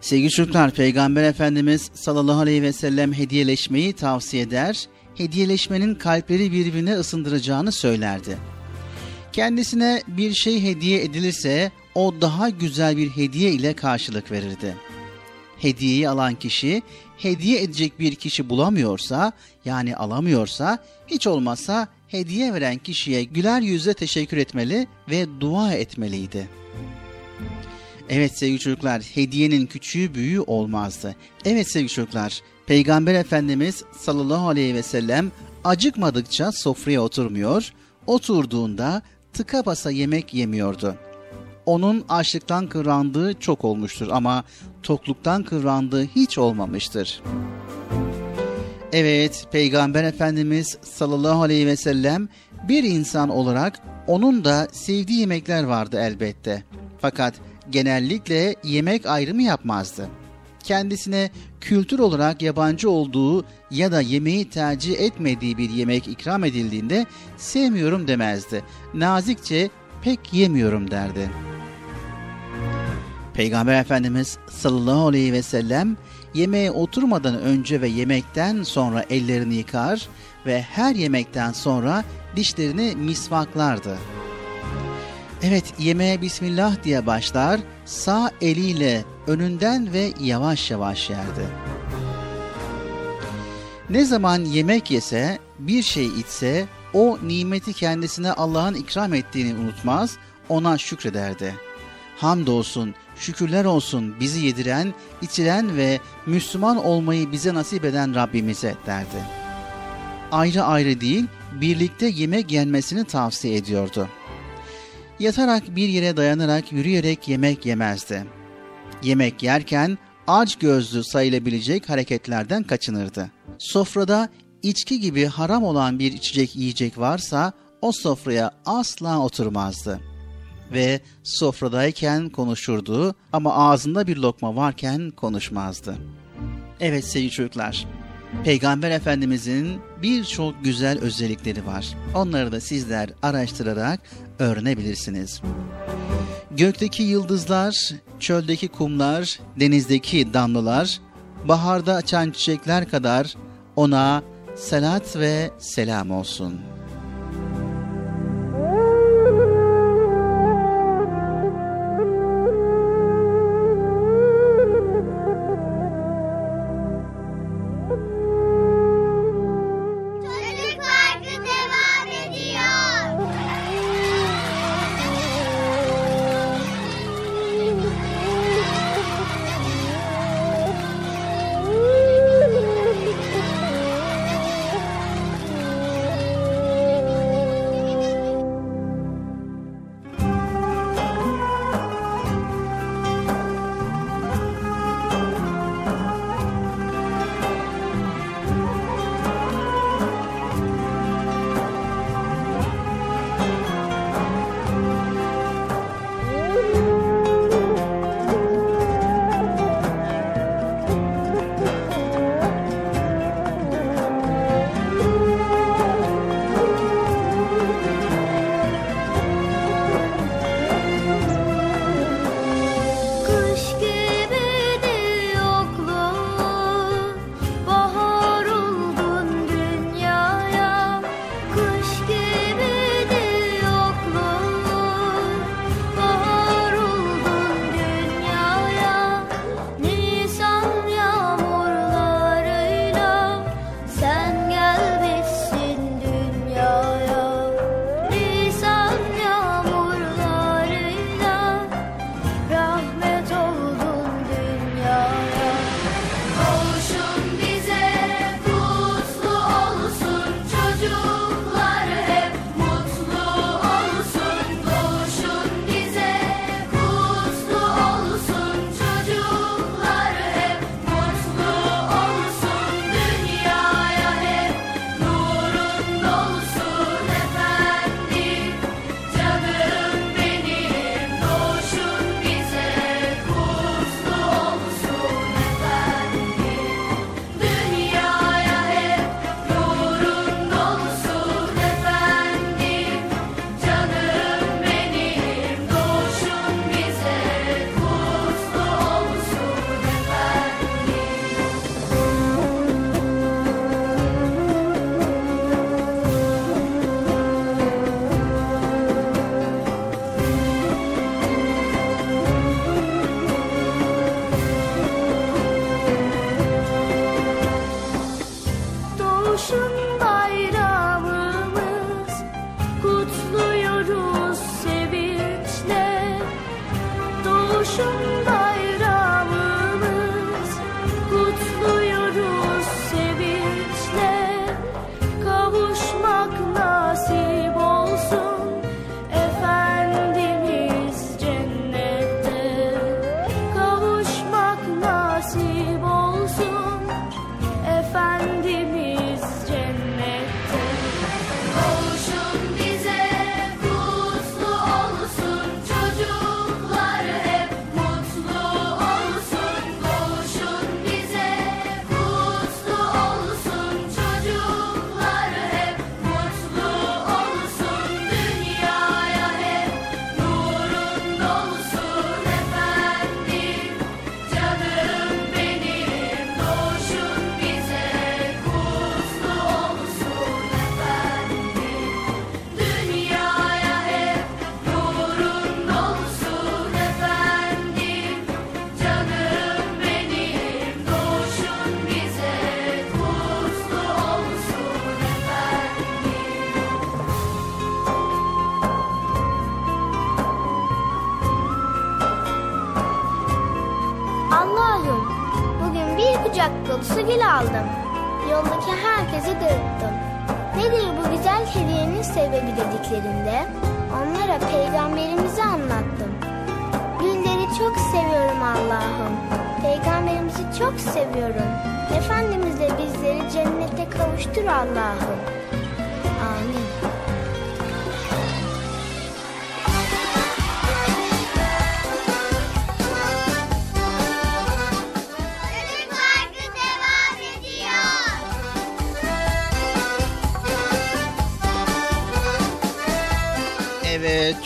Sevgili çocuklar, Peygamber Efendimiz sallallahu aleyhi ve sellem hediyeleşmeyi tavsiye eder, hediyeleşmenin kalpleri birbirine ısındıracağını söylerdi. Kendisine bir şey hediye edilirse o daha güzel bir hediye ile karşılık verirdi. Hediyeyi alan kişi hediye edecek bir kişi bulamıyorsa yani alamıyorsa hiç olmazsa hediye veren kişiye güler yüzle teşekkür etmeli ve dua etmeliydi. Evet sevgili çocuklar hediyenin küçüğü büyüğü olmazdı. Evet sevgili çocuklar Peygamber Efendimiz sallallahu aleyhi ve sellem acıkmadıkça sofraya oturmuyor, oturduğunda tıka basa yemek yemiyordu. Onun açlıktan kıvrandığı çok olmuştur ama tokluktan kıvrandığı hiç olmamıştır. Evet, Peygamber Efendimiz sallallahu aleyhi ve sellem bir insan olarak onun da sevdiği yemekler vardı elbette. Fakat genellikle yemek ayrımı yapmazdı. Kendisine kültür olarak yabancı olduğu ya da yemeği tercih etmediği bir yemek ikram edildiğinde sevmiyorum demezdi. Nazikçe pek yemiyorum derdi. Peygamber Efendimiz sallallahu aleyhi ve sellem yemeğe oturmadan önce ve yemekten sonra ellerini yıkar ve her yemekten sonra dişlerini misvaklardı. Evet yemeğe Bismillah diye başlar, sağ eliyle önünden ve yavaş yavaş yerdi. Ne zaman yemek yese, bir şey içse, o nimeti kendisine Allah'ın ikram ettiğini unutmaz, ona şükrederdi. Hamdolsun şükürler olsun bizi yediren, içiren ve Müslüman olmayı bize nasip eden Rabbimize derdi. Ayrı ayrı değil, birlikte yemek yenmesini tavsiye ediyordu. Yatarak bir yere dayanarak yürüyerek yemek yemezdi. Yemek yerken aç gözlü sayılabilecek hareketlerden kaçınırdı. Sofrada içki gibi haram olan bir içecek yiyecek varsa o sofraya asla oturmazdı. Ve sofradayken konuşurdu ama ağzında bir lokma varken konuşmazdı. Evet sevgili çocuklar, Peygamber Efendimizin birçok güzel özellikleri var. Onları da sizler araştırarak öğrenebilirsiniz. Gökteki yıldızlar, çöldeki kumlar, denizdeki damlalar, baharda açan çiçekler kadar ona salat ve selam olsun.''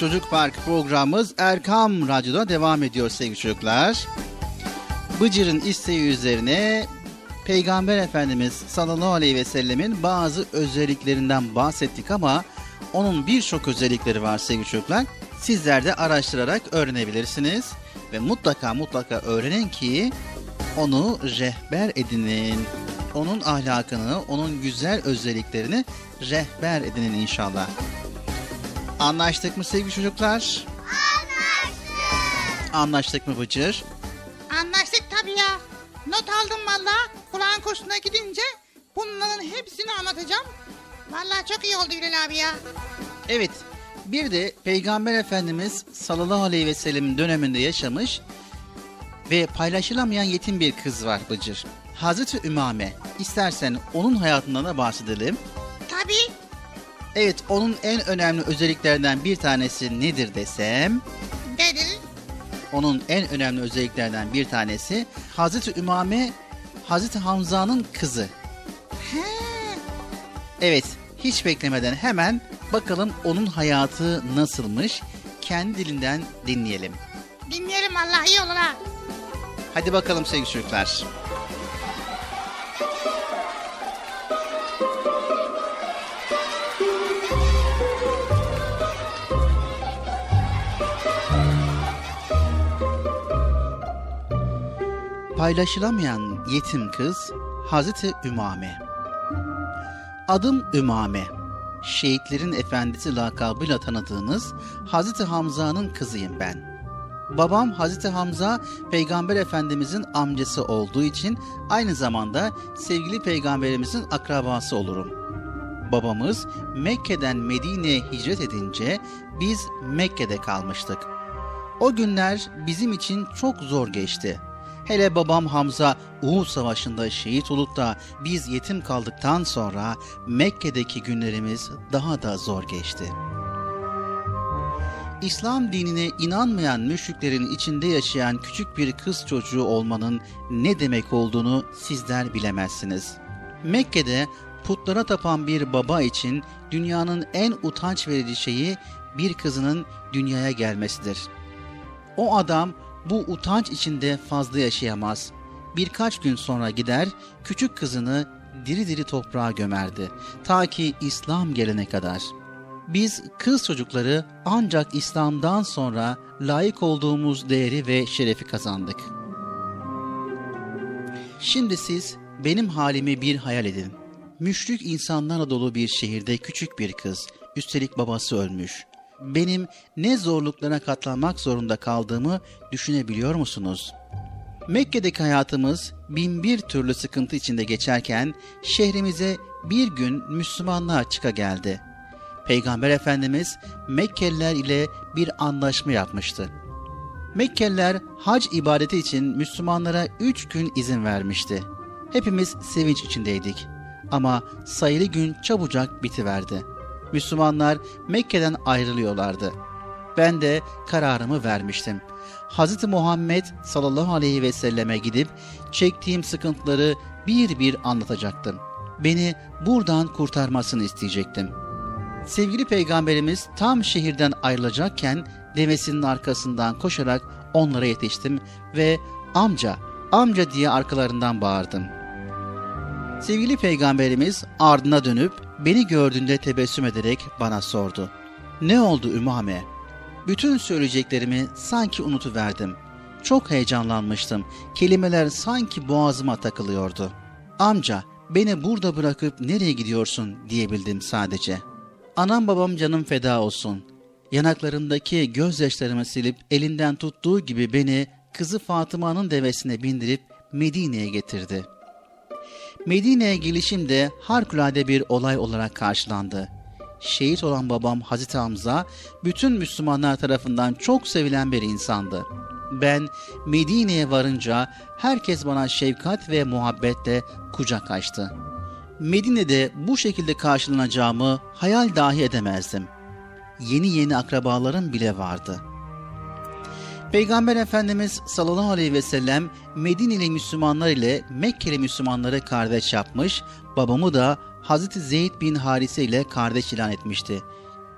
Çocuk Park programımız Erkam Radyo'da devam ediyor sevgili çocuklar. Bıcır'ın isteği üzerine Peygamber Efendimiz sallallahu aleyhi ve sellemin bazı özelliklerinden bahsettik ama onun birçok özellikleri var sevgili çocuklar. Sizler de araştırarak öğrenebilirsiniz ve mutlaka mutlaka öğrenin ki onu rehber edinin. Onun ahlakını, onun güzel özelliklerini rehber edinin inşallah. Anlaştık mı sevgili çocuklar? Anlaştık. Anlaştık mı Bıcır? Anlaştık tabii ya. Not aldım valla. Kur'an kursuna gidince bunların hepsini anlatacağım. Valla çok iyi oldu Ülal abi ya. Evet. Bir de Peygamber Efendimiz sallallahu aleyhi ve sellem döneminde yaşamış ve paylaşılamayan yetim bir kız var Bıcır. Hazreti Ümame. İstersen onun hayatından da bahsedelim. Tabii. Evet onun en önemli özelliklerden bir tanesi nedir desem? Dedi. Onun en önemli özelliklerden bir tanesi Hazreti Ümame Hazreti Hamza'nın kızı. He. Evet, hiç beklemeden hemen bakalım onun hayatı nasılmış? Kendi dilinden dinleyelim. Dinleyelim Allah iyi olur ha. Hadi bakalım sevgili çocuklar. Paylaşılamayan yetim kız Hazreti Ümame. Adım Ümame. Şehitlerin efendisi lakabıyla tanıdığınız Hazreti Hamza'nın kızıyım ben. Babam Hazreti Hamza Peygamber Efendimizin amcası olduğu için aynı zamanda sevgili peygamberimizin akrabası olurum. Babamız Mekke'den Medine'ye hicret edince biz Mekke'de kalmıştık. O günler bizim için çok zor geçti. Hele babam Hamza Uhud Savaşı'nda şehit olup da biz yetim kaldıktan sonra Mekke'deki günlerimiz daha da zor geçti. İslam dinine inanmayan müşriklerin içinde yaşayan küçük bir kız çocuğu olmanın ne demek olduğunu sizler bilemezsiniz. Mekke'de putlara tapan bir baba için dünyanın en utanç verici şeyi bir kızının dünyaya gelmesidir. O adam bu utanç içinde fazla yaşayamaz. Birkaç gün sonra gider, küçük kızını diri diri toprağa gömerdi. Ta ki İslam gelene kadar. Biz kız çocukları ancak İslam'dan sonra layık olduğumuz değeri ve şerefi kazandık. Şimdi siz benim halimi bir hayal edin. Müşrik insanlarla dolu bir şehirde küçük bir kız, üstelik babası ölmüş benim ne zorluklara katlanmak zorunda kaldığımı düşünebiliyor musunuz? Mekke'deki hayatımız bin bir türlü sıkıntı içinde geçerken şehrimize bir gün Müslümanlığa çıka geldi. Peygamber Efendimiz Mekkeliler ile bir anlaşma yapmıştı. Mekkeliler hac ibadeti için Müslümanlara üç gün izin vermişti. Hepimiz sevinç içindeydik. Ama sayılı gün çabucak bitiverdi.'' Müslümanlar Mekke'den ayrılıyorlardı. Ben de kararımı vermiştim. Hz. Muhammed sallallahu aleyhi ve selleme gidip çektiğim sıkıntıları bir bir anlatacaktım. Beni buradan kurtarmasını isteyecektim. Sevgili peygamberimiz tam şehirden ayrılacakken devesinin arkasından koşarak onlara yetiştim ve amca, amca diye arkalarından bağırdım. Sevgili peygamberimiz ardına dönüp Beni gördüğünde tebessüm ederek bana sordu. Ne oldu Ümame? Bütün söyleyeceklerimi sanki unutuverdim. Çok heyecanlanmıştım. Kelimeler sanki boğazıma takılıyordu. Amca, beni burada bırakıp nereye gidiyorsun diyebildim sadece. Anam babam canım feda olsun. Yanaklarımdaki gözyaşlarımı silip elinden tuttuğu gibi beni kızı Fatıma'nın devesine bindirip Medine'ye getirdi. Medine'ye gelişim de harikulade bir olay olarak karşılandı. Şehit olan babam Hazreti Hamza bütün Müslümanlar tarafından çok sevilen bir insandı. Ben Medine'ye varınca herkes bana şefkat ve muhabbetle kucak açtı. Medine'de bu şekilde karşılanacağımı hayal dahi edemezdim. Yeni yeni akrabalarım bile vardı. Peygamber Efendimiz sallallahu aleyhi ve sellem Medineli Müslümanlar ile Mekkeli Müslümanları kardeş yapmış, babamı da Hazreti Zeyd bin Harise ile kardeş ilan etmişti.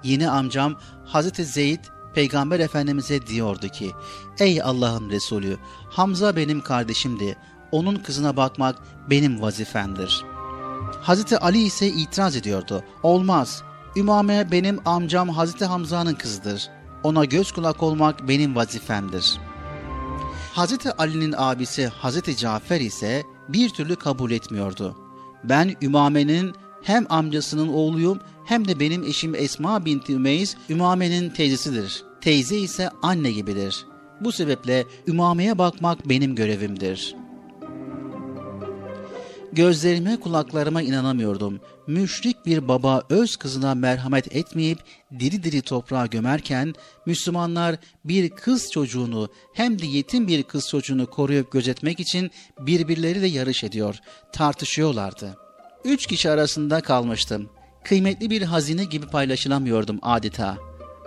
Yeni amcam Hazreti Zeyd Peygamber Efendimiz'e diyordu ki, Ey Allah'ın Resulü, Hamza benim kardeşimdi, onun kızına bakmak benim vazifemdir. Hazreti Ali ise itiraz ediyordu, olmaz, Ümame benim amcam Hazreti Hamza'nın kızıdır. Ona göz kulak olmak benim vazifemdir. Hazreti Ali'nin abisi Hazreti Cafer ise bir türlü kabul etmiyordu. Ben Ümame'nin hem amcasının oğluyum hem de benim eşim Esma binti Ümeyz Ümame'nin teyzesidir. Teyze ise anne gibidir. Bu sebeple Ümame'ye bakmak benim görevimdir. Gözlerime kulaklarıma inanamıyordum. Müşrik bir baba öz kızına merhamet etmeyip diri diri toprağa gömerken Müslümanlar bir kız çocuğunu hem de yetim bir kız çocuğunu koruyup gözetmek için birbirleriyle yarış ediyor, tartışıyorlardı. Üç kişi arasında kalmıştım. Kıymetli bir hazine gibi paylaşılamıyordum adeta.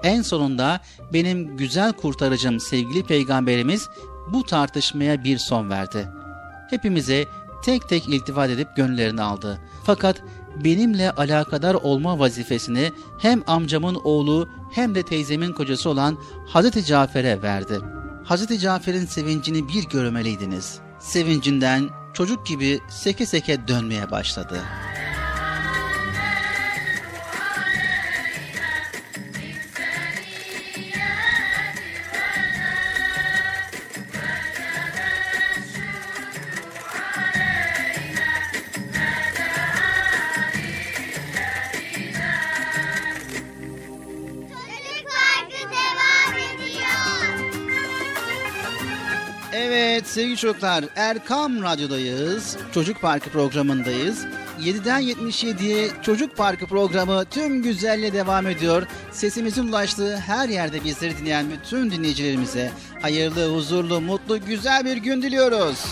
En sonunda benim güzel kurtarıcım sevgili peygamberimiz bu tartışmaya bir son verdi. Hepimize tek tek iltifat edip gönüllerini aldı. Fakat benimle alakadar olma vazifesini hem amcamın oğlu hem de teyzemin kocası olan Hazreti Cafer'e verdi. Hazreti Cafer'in sevincini bir görmeliydiniz. Sevincinden çocuk gibi seke seke dönmeye başladı.'' Sevgili çocuklar Erkam Radyo'dayız. Çocuk Parkı programındayız. 7'den 77'ye Çocuk Parkı programı tüm güzelle devam ediyor. Sesimizin ulaştığı her yerde bizleri dinleyen bütün dinleyicilerimize hayırlı, huzurlu, mutlu, güzel bir gün diliyoruz.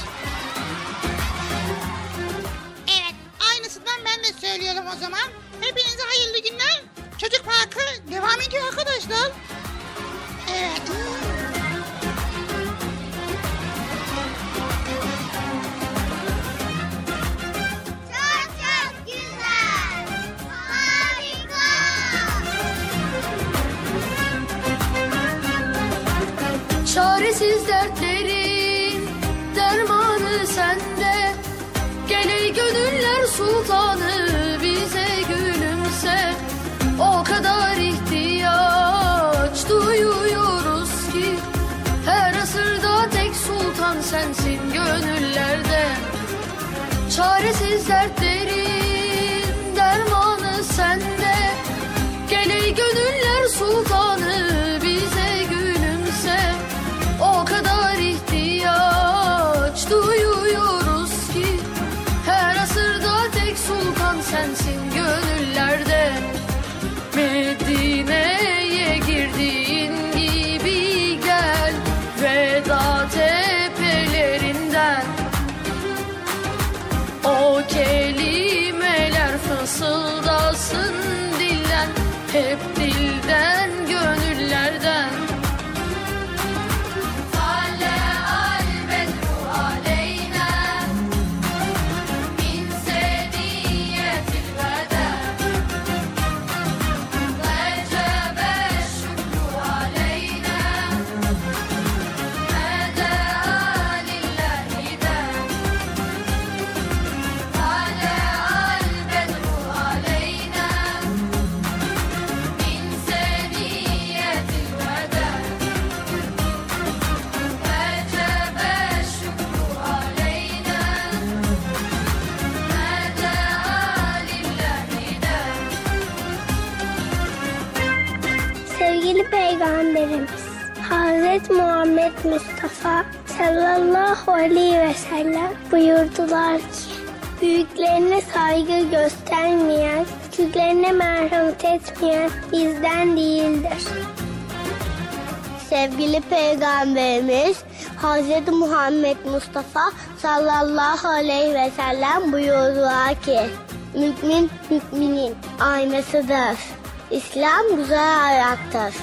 Evet, aynısından ben de söylüyorum o zaman. Hepinize hayırlı günler. Çocuk Parkı devam ediyor arkadaşlar. Evet. Çaresiz dertlerin dermanı sende. Gel ey gönüller sultanı bize gülümse. O kadar ihtiyaç duyuyoruz ki Her asırda tek sultan sensin gönüllerde. Çaresiz dertlerin aleyhi ve sellem buyurdular ki Büyüklerine saygı göstermeyen, küçüklerine merhamet etmeyen bizden değildir. Sevgili Peygamberimiz Hz. Muhammed Mustafa sallallahu aleyhi ve sellem buyurdular ki Mümin müminin aynasıdır. İslam güzel ayaktır.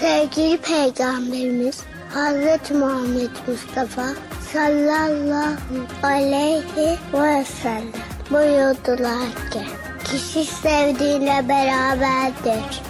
Sevgili Peygamberimiz Hz. Muhammed Mustafa sallallahu aleyhi ve sellem buyurdular ki kişi sevdiğiyle beraberdir.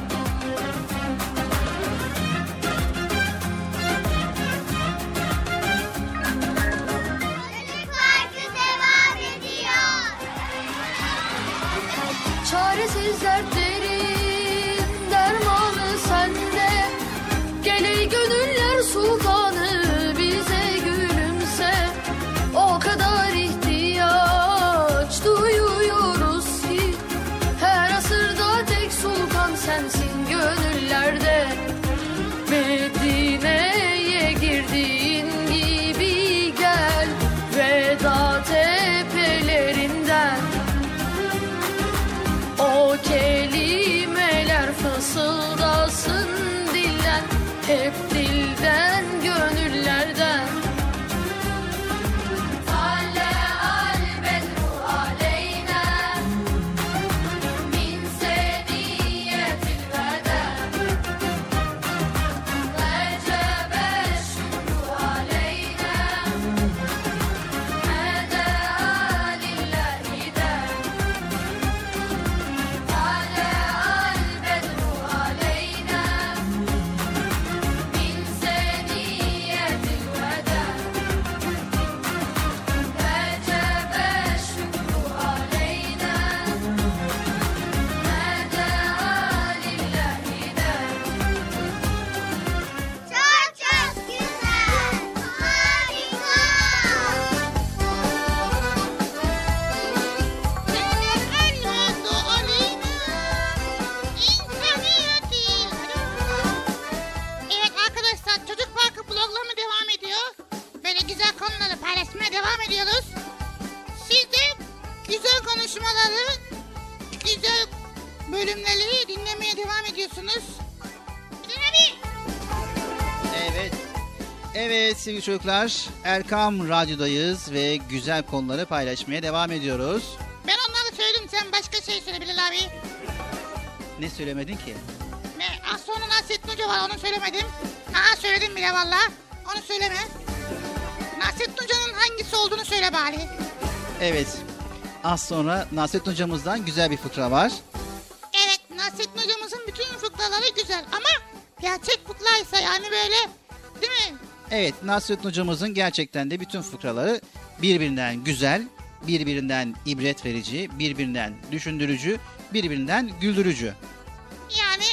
Sevgili çocuklar Erkam Radyo'dayız ve güzel konuları paylaşmaya devam ediyoruz. Ben onları söyledim sen başka şey söyle Bilal abi. Ne söylemedin ki? Ve az sonra Nasrettin Hoca var onu söylemedim. Aa söyledim bile valla. Onu söyleme. Nasrettin Hoca'nın hangisi olduğunu söyle bari. Evet. Az sonra Nasrettin hocamızdan güzel bir fıkra var. Evet Nasrettin hocamızın gerçekten de bütün fıkraları birbirinden güzel, birbirinden ibret verici, birbirinden düşündürücü, birbirinden güldürücü. Yani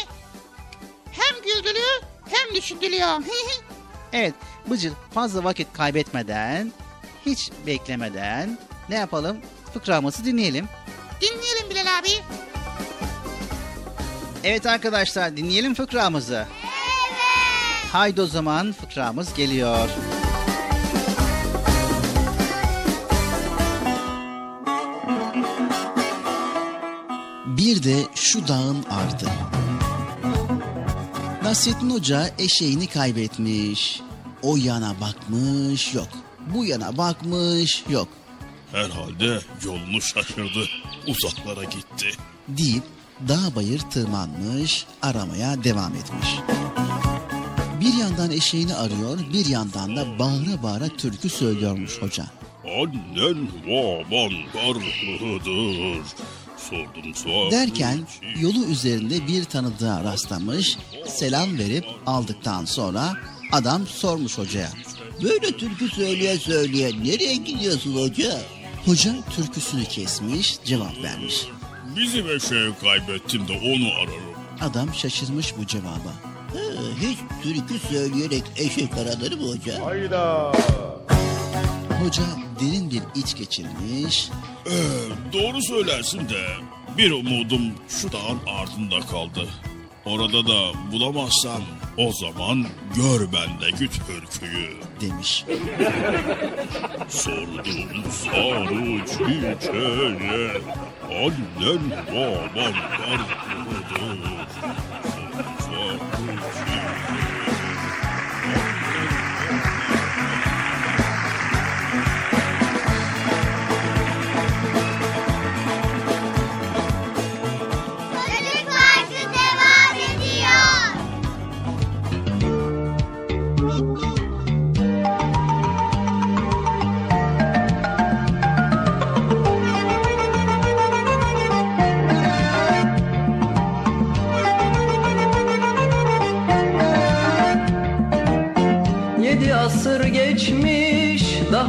hem güldürüyor hem düşündürüyor. Evet Bıcır fazla vakit kaybetmeden, hiç beklemeden ne yapalım? Fıkramızı dinleyelim. Dinleyelim Bilal abi. Evet arkadaşlar dinleyelim fıkramızı. Haydi o zaman fıkramız geliyor. Bir de şu dağın ardı. Nasrettin Hoca eşeğini kaybetmiş. O yana bakmış yok. Bu yana bakmış yok. Herhalde yolunu şaşırdı. Uzaklara gitti. deyip dağ bayır tırmanmış, aramaya devam etmiş. Bir yandan eşeğini arıyor, bir yandan da bağıra bağıra türkü söylüyormuş hoca. Annen baban karlıdır. Sordum sordum. Derken yolu üzerinde bir tanıdığa rastlamış, selam verip aldıktan sonra adam sormuş hocaya. Böyle türkü söyleye söyleye nereye gidiyorsun hoca? Hoca türküsünü kesmiş, cevap vermiş. Bizim eşeği kaybettim de onu ararım. Adam şaşırmış bu cevaba. Hiç türkü söyleyerek eşek aranır mı hoca? Hoca derin bir iç geçirmiş, Ee, doğru söylersin de bir umudum şu dağın ardında kaldı. Orada da bulamazsam O zaman gör bendeki türküyü demiş. Sordum sarı çiçeğe Annen baban vardır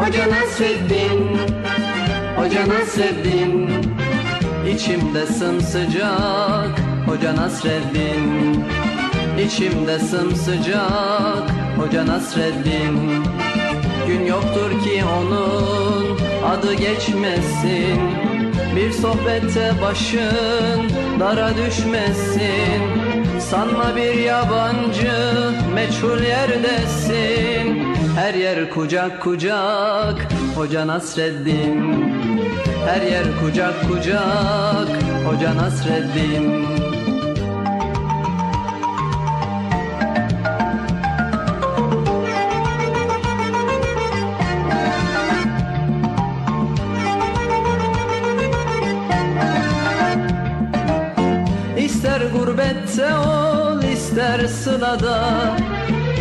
Hoca Nasreddin. Hoca Nasreddin. İçimde sımsıcak Hoca Nasreddin. İçimde sımsıcak Hoca Nasreddin. Gün yoktur ki onun adı geçmesin. Bir sohbette başın dara düşmesin. Sanma bir yabancı meçhul yerdesin Her yer kucak kucak Hoca Nasreddin. Her yer kucak kucak Hoca Nasreddin. İster gurbette ol ister sılada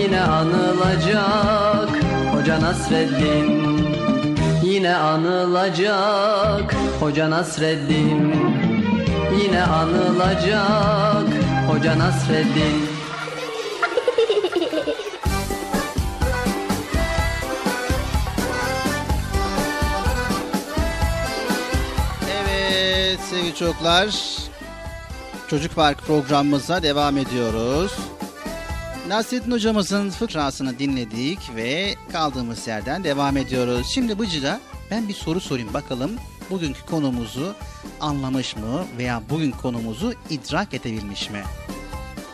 Yine anılacak. Hoca Nasreddin Yine anılacak. Hoca Nasreddin Yine anılacak. Hoca Nasreddin. Evet sevgili çocuklar Çocuk Park programımıza devam ediyoruz. Nasrettin hocamızın fıkrasını dinledik ve kaldığımız yerden devam ediyoruz. Şimdi Bıcır'a ben bir soru sorayım bakalım bugünkü konumuzu anlamış mı veya bugün konumuzu idrak edebilmiş mi?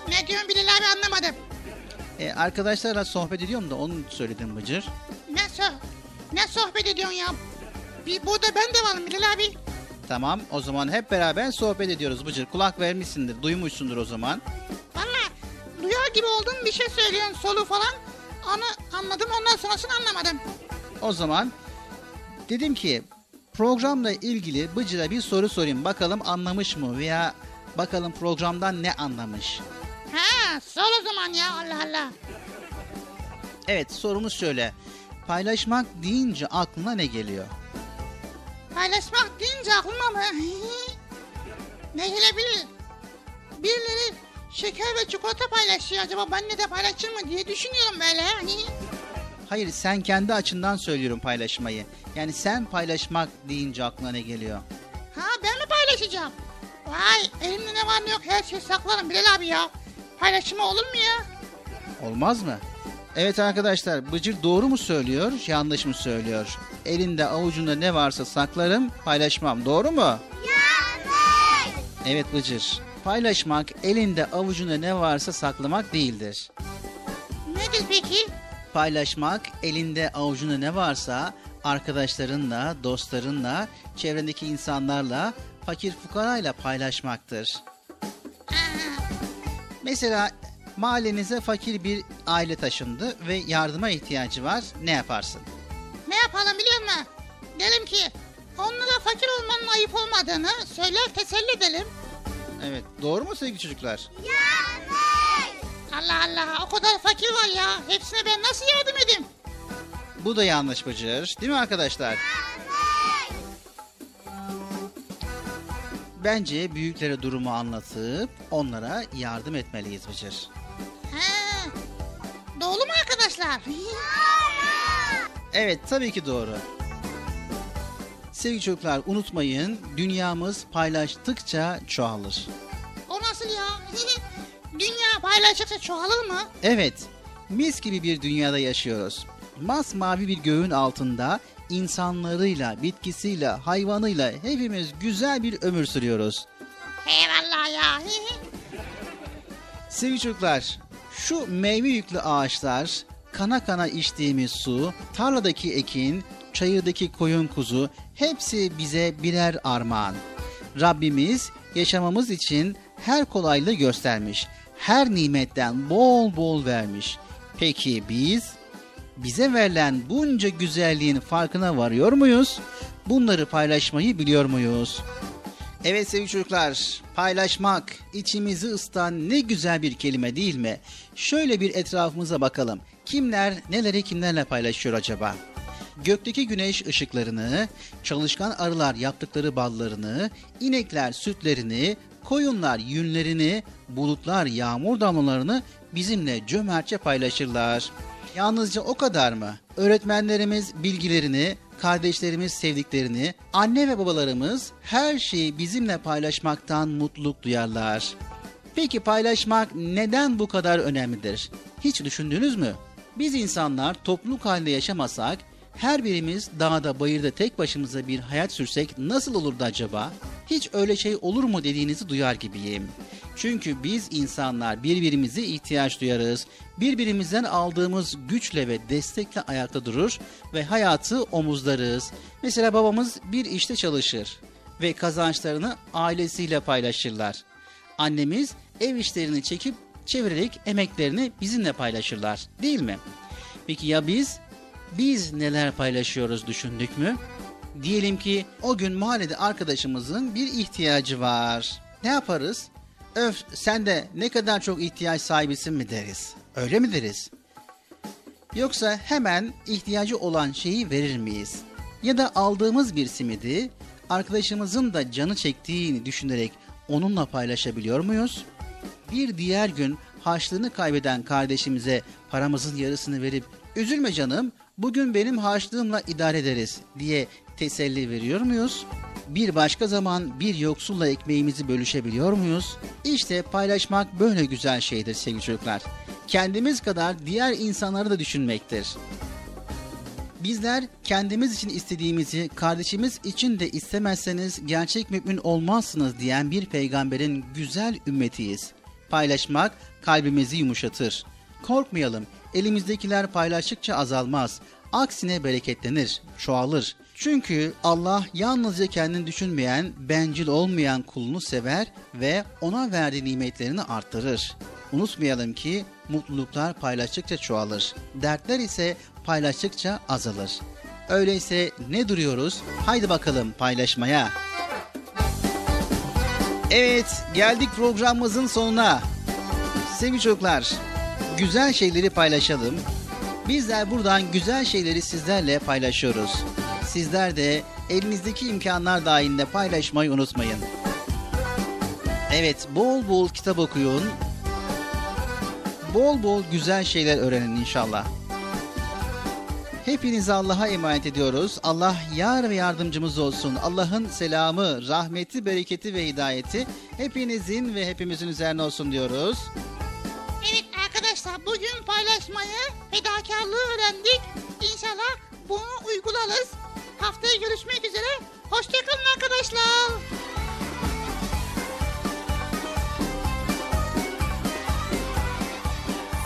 Ne diyorsun Bilal abi anlamadım. E, arkadaşlarla sohbet ediyorum da onu söyledim Bıcır. Ne, so ne sohbet ediyorsun ya? Bir, burada ben de varım Bilal abi. Tamam o zaman hep beraber sohbet ediyoruz Bıcır. Kulak vermişsindir, duymuşsundur o zaman. Valla duyar gibi oldun bir şey söylüyorsun solu falan. Onu anladım ondan sonrasını anlamadım. O zaman dedim ki programla ilgili Bıcır'a bir soru sorayım. Bakalım anlamış mı veya bakalım programdan ne anlamış. Ha sor o zaman ya Allah Allah. Evet sorumuz şöyle. Paylaşmak deyince aklına ne geliyor? Paylaşmak deyince aklıma mı? ne gelebilir? Birileri şeker ve çikolata paylaşıyor acaba benle de paylaşır mı diye düşünüyorum böyle. Hayır sen kendi açından söylüyorum paylaşmayı. Yani sen paylaşmak deyince aklına ne geliyor? Ha ben mi paylaşacağım? Vay elimde ne var ne yok her şeyi saklarım Bilal abi ya. Paylaşımı olur mu ya? Olmaz mı? Evet arkadaşlar Bıcır doğru mu söylüyor yanlış mı söylüyor? Elinde avucunda ne varsa saklarım paylaşmam doğru mu? Yanlış. Evet Bıcır. Paylaşmak elinde avucunda ne varsa saklamak değildir. Nedir peki? Paylaşmak elinde avucunda ne varsa arkadaşlarınla, dostlarınla, çevrendeki insanlarla, fakir fukarayla paylaşmaktır. Mesela mahallenize fakir bir aile taşındı ve yardıma ihtiyacı var. Ne yaparsın? Ne yapalım biliyor musun? Derim ki onlara fakir olmanın ayıp olmadığını söyler teselli edelim. Evet, doğru mu sevgili çocuklar? Yanlış. Allah Allah o kadar fakir var ya. Hepsine ben nasıl yardım edeyim? Bu da yanlış Bıcır. Değil mi arkadaşlar? Bence büyüklere durumu anlatıp onlara yardım etmeliyiz Bıcır. He. Doğru mu arkadaşlar? Evet tabii ki doğru. Sevgili çocuklar unutmayın dünyamız paylaştıkça çoğalır. o nasıl ya? Dünya paylaşırsa çoğalır mı? Evet mis gibi bir dünyada yaşıyoruz. Masmavi bir göğün altında insanlarıyla, bitkisiyle, hayvanıyla hepimiz güzel bir ömür sürüyoruz. Eyvallah ya. Sevgili çocuklar, şu meyve yüklü ağaçlar, kana kana içtiğimiz su, tarladaki ekin, çayırdaki koyun kuzu hepsi bize birer armağan. Rabbimiz yaşamamız için her kolaylığı göstermiş. Her nimetten bol bol vermiş. Peki biz bize verilen bunca güzelliğin farkına varıyor muyuz? Bunları paylaşmayı biliyor muyuz? Evet sevgili çocuklar, paylaşmak, içimizi ısıtan ne güzel bir kelime değil mi? Şöyle bir etrafımıza bakalım. Kimler neleri kimlerle paylaşıyor acaba? Gökteki güneş ışıklarını, çalışkan arılar yaptıkları ballarını, inekler sütlerini, koyunlar yünlerini, bulutlar yağmur damlalarını bizimle cömertçe paylaşırlar. Yalnızca o kadar mı? Öğretmenlerimiz bilgilerini, kardeşlerimiz sevdiklerini, anne ve babalarımız her şeyi bizimle paylaşmaktan mutluluk duyarlar. Peki paylaşmak neden bu kadar önemlidir? Hiç düşündünüz mü? Biz insanlar topluluk halinde yaşamasak, her birimiz dağda bayırda tek başımıza bir hayat sürsek nasıl olurdu acaba? Hiç öyle şey olur mu dediğinizi duyar gibiyim. Çünkü biz insanlar birbirimize ihtiyaç duyarız. Birbirimizden aldığımız güçle ve destekle ayakta durur ve hayatı omuzlarız. Mesela babamız bir işte çalışır ve kazançlarını ailesiyle paylaşırlar. Annemiz ev işlerini çekip çevirerek emeklerini bizimle paylaşırlar değil mi? Peki ya biz? Biz neler paylaşıyoruz düşündük mü? Diyelim ki o gün mahallede arkadaşımızın bir ihtiyacı var. Ne yaparız? Öf sen de ne kadar çok ihtiyaç sahibisin mi deriz? Öyle mi deriz? Yoksa hemen ihtiyacı olan şeyi verir miyiz? Ya da aldığımız bir simidi arkadaşımızın da canı çektiğini düşünerek onunla paylaşabiliyor muyuz? Bir diğer gün harçlığını kaybeden kardeşimize paramızın yarısını verip üzülme canım bugün benim harçlığımla idare ederiz diye teselli veriyor muyuz? Bir başka zaman bir yoksulla ekmeğimizi bölüşebiliyor muyuz? İşte paylaşmak böyle güzel şeydir sevgili çocuklar. Kendimiz kadar diğer insanları da düşünmektir. Bizler kendimiz için istediğimizi kardeşimiz için de istemezseniz gerçek mümin olmazsınız diyen bir peygamberin güzel ümmetiyiz. Paylaşmak kalbimizi yumuşatır. Korkmayalım, elimizdekiler paylaştıkça azalmaz. Aksine bereketlenir, çoğalır. Çünkü Allah yalnızca kendini düşünmeyen, bencil olmayan kulunu sever ve ona verdiği nimetlerini arttırır. Unutmayalım ki mutluluklar paylaştıkça çoğalır. Dertler ise paylaştıkça azalır. Öyleyse ne duruyoruz? Haydi bakalım paylaşmaya. Evet, geldik programımızın sonuna. Sevgili çocuklar, güzel şeyleri paylaşalım. Bizler buradan güzel şeyleri sizlerle paylaşıyoruz. Sizler de elinizdeki imkanlar dahilinde paylaşmayı unutmayın. Evet, bol bol kitap okuyun. Bol bol güzel şeyler öğrenin inşallah. Hepinizi Allah'a emanet ediyoruz. Allah yar ve yardımcımız olsun. Allah'ın selamı, rahmeti, bereketi ve hidayeti hepinizin ve hepimizin üzerine olsun diyoruz. Evet arkadaşlar bugün paylaşmayı, fedakarlığı öğrendik. İnşallah bunu uygularız. Haftaya görüşmek üzere. Hoşçakalın arkadaşlar.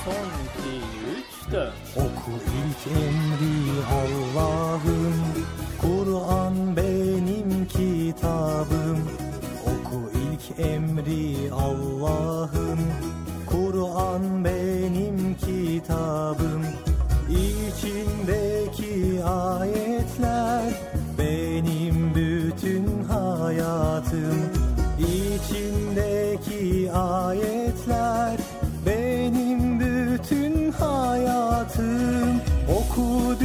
Son iki, üç, dört. Oku ilk emri Allah'ım Kur'an benim kitabım Oku ilk emri Allah'ım Kur'an benim kitabım. İçindeki ayetler benim bütün hayatım. İçindeki ayetler benim bütün hayatım. Oku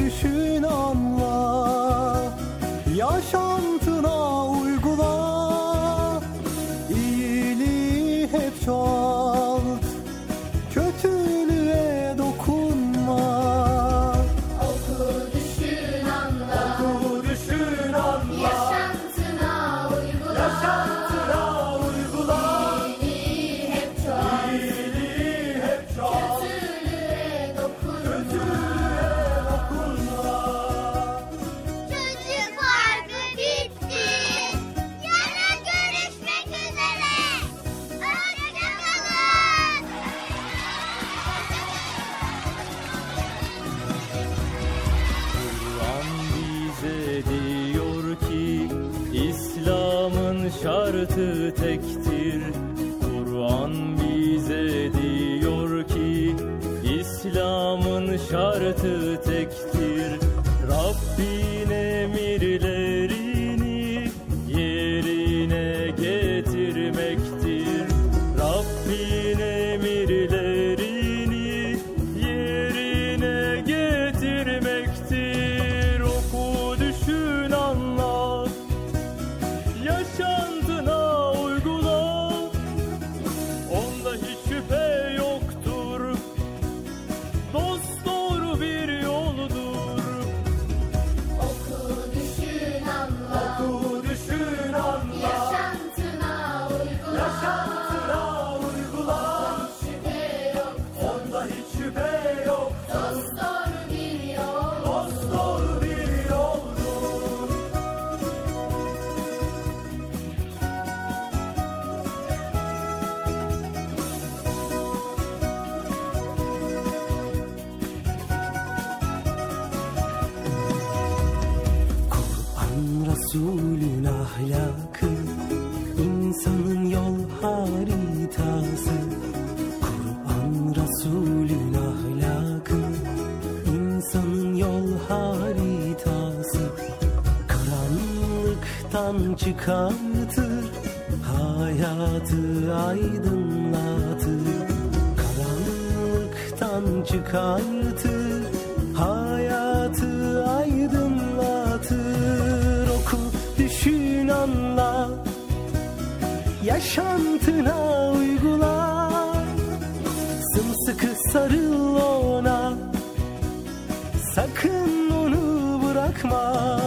tektir. Rabbin emirlerini Karanlıktan çıkartır hayatı aydınlatır Karanlıktan çıkartır hayatı aydınlatır Oku düşün anla. Yaşantına uygula. Sımsıkı sarıl ona. Sakın onu bırakma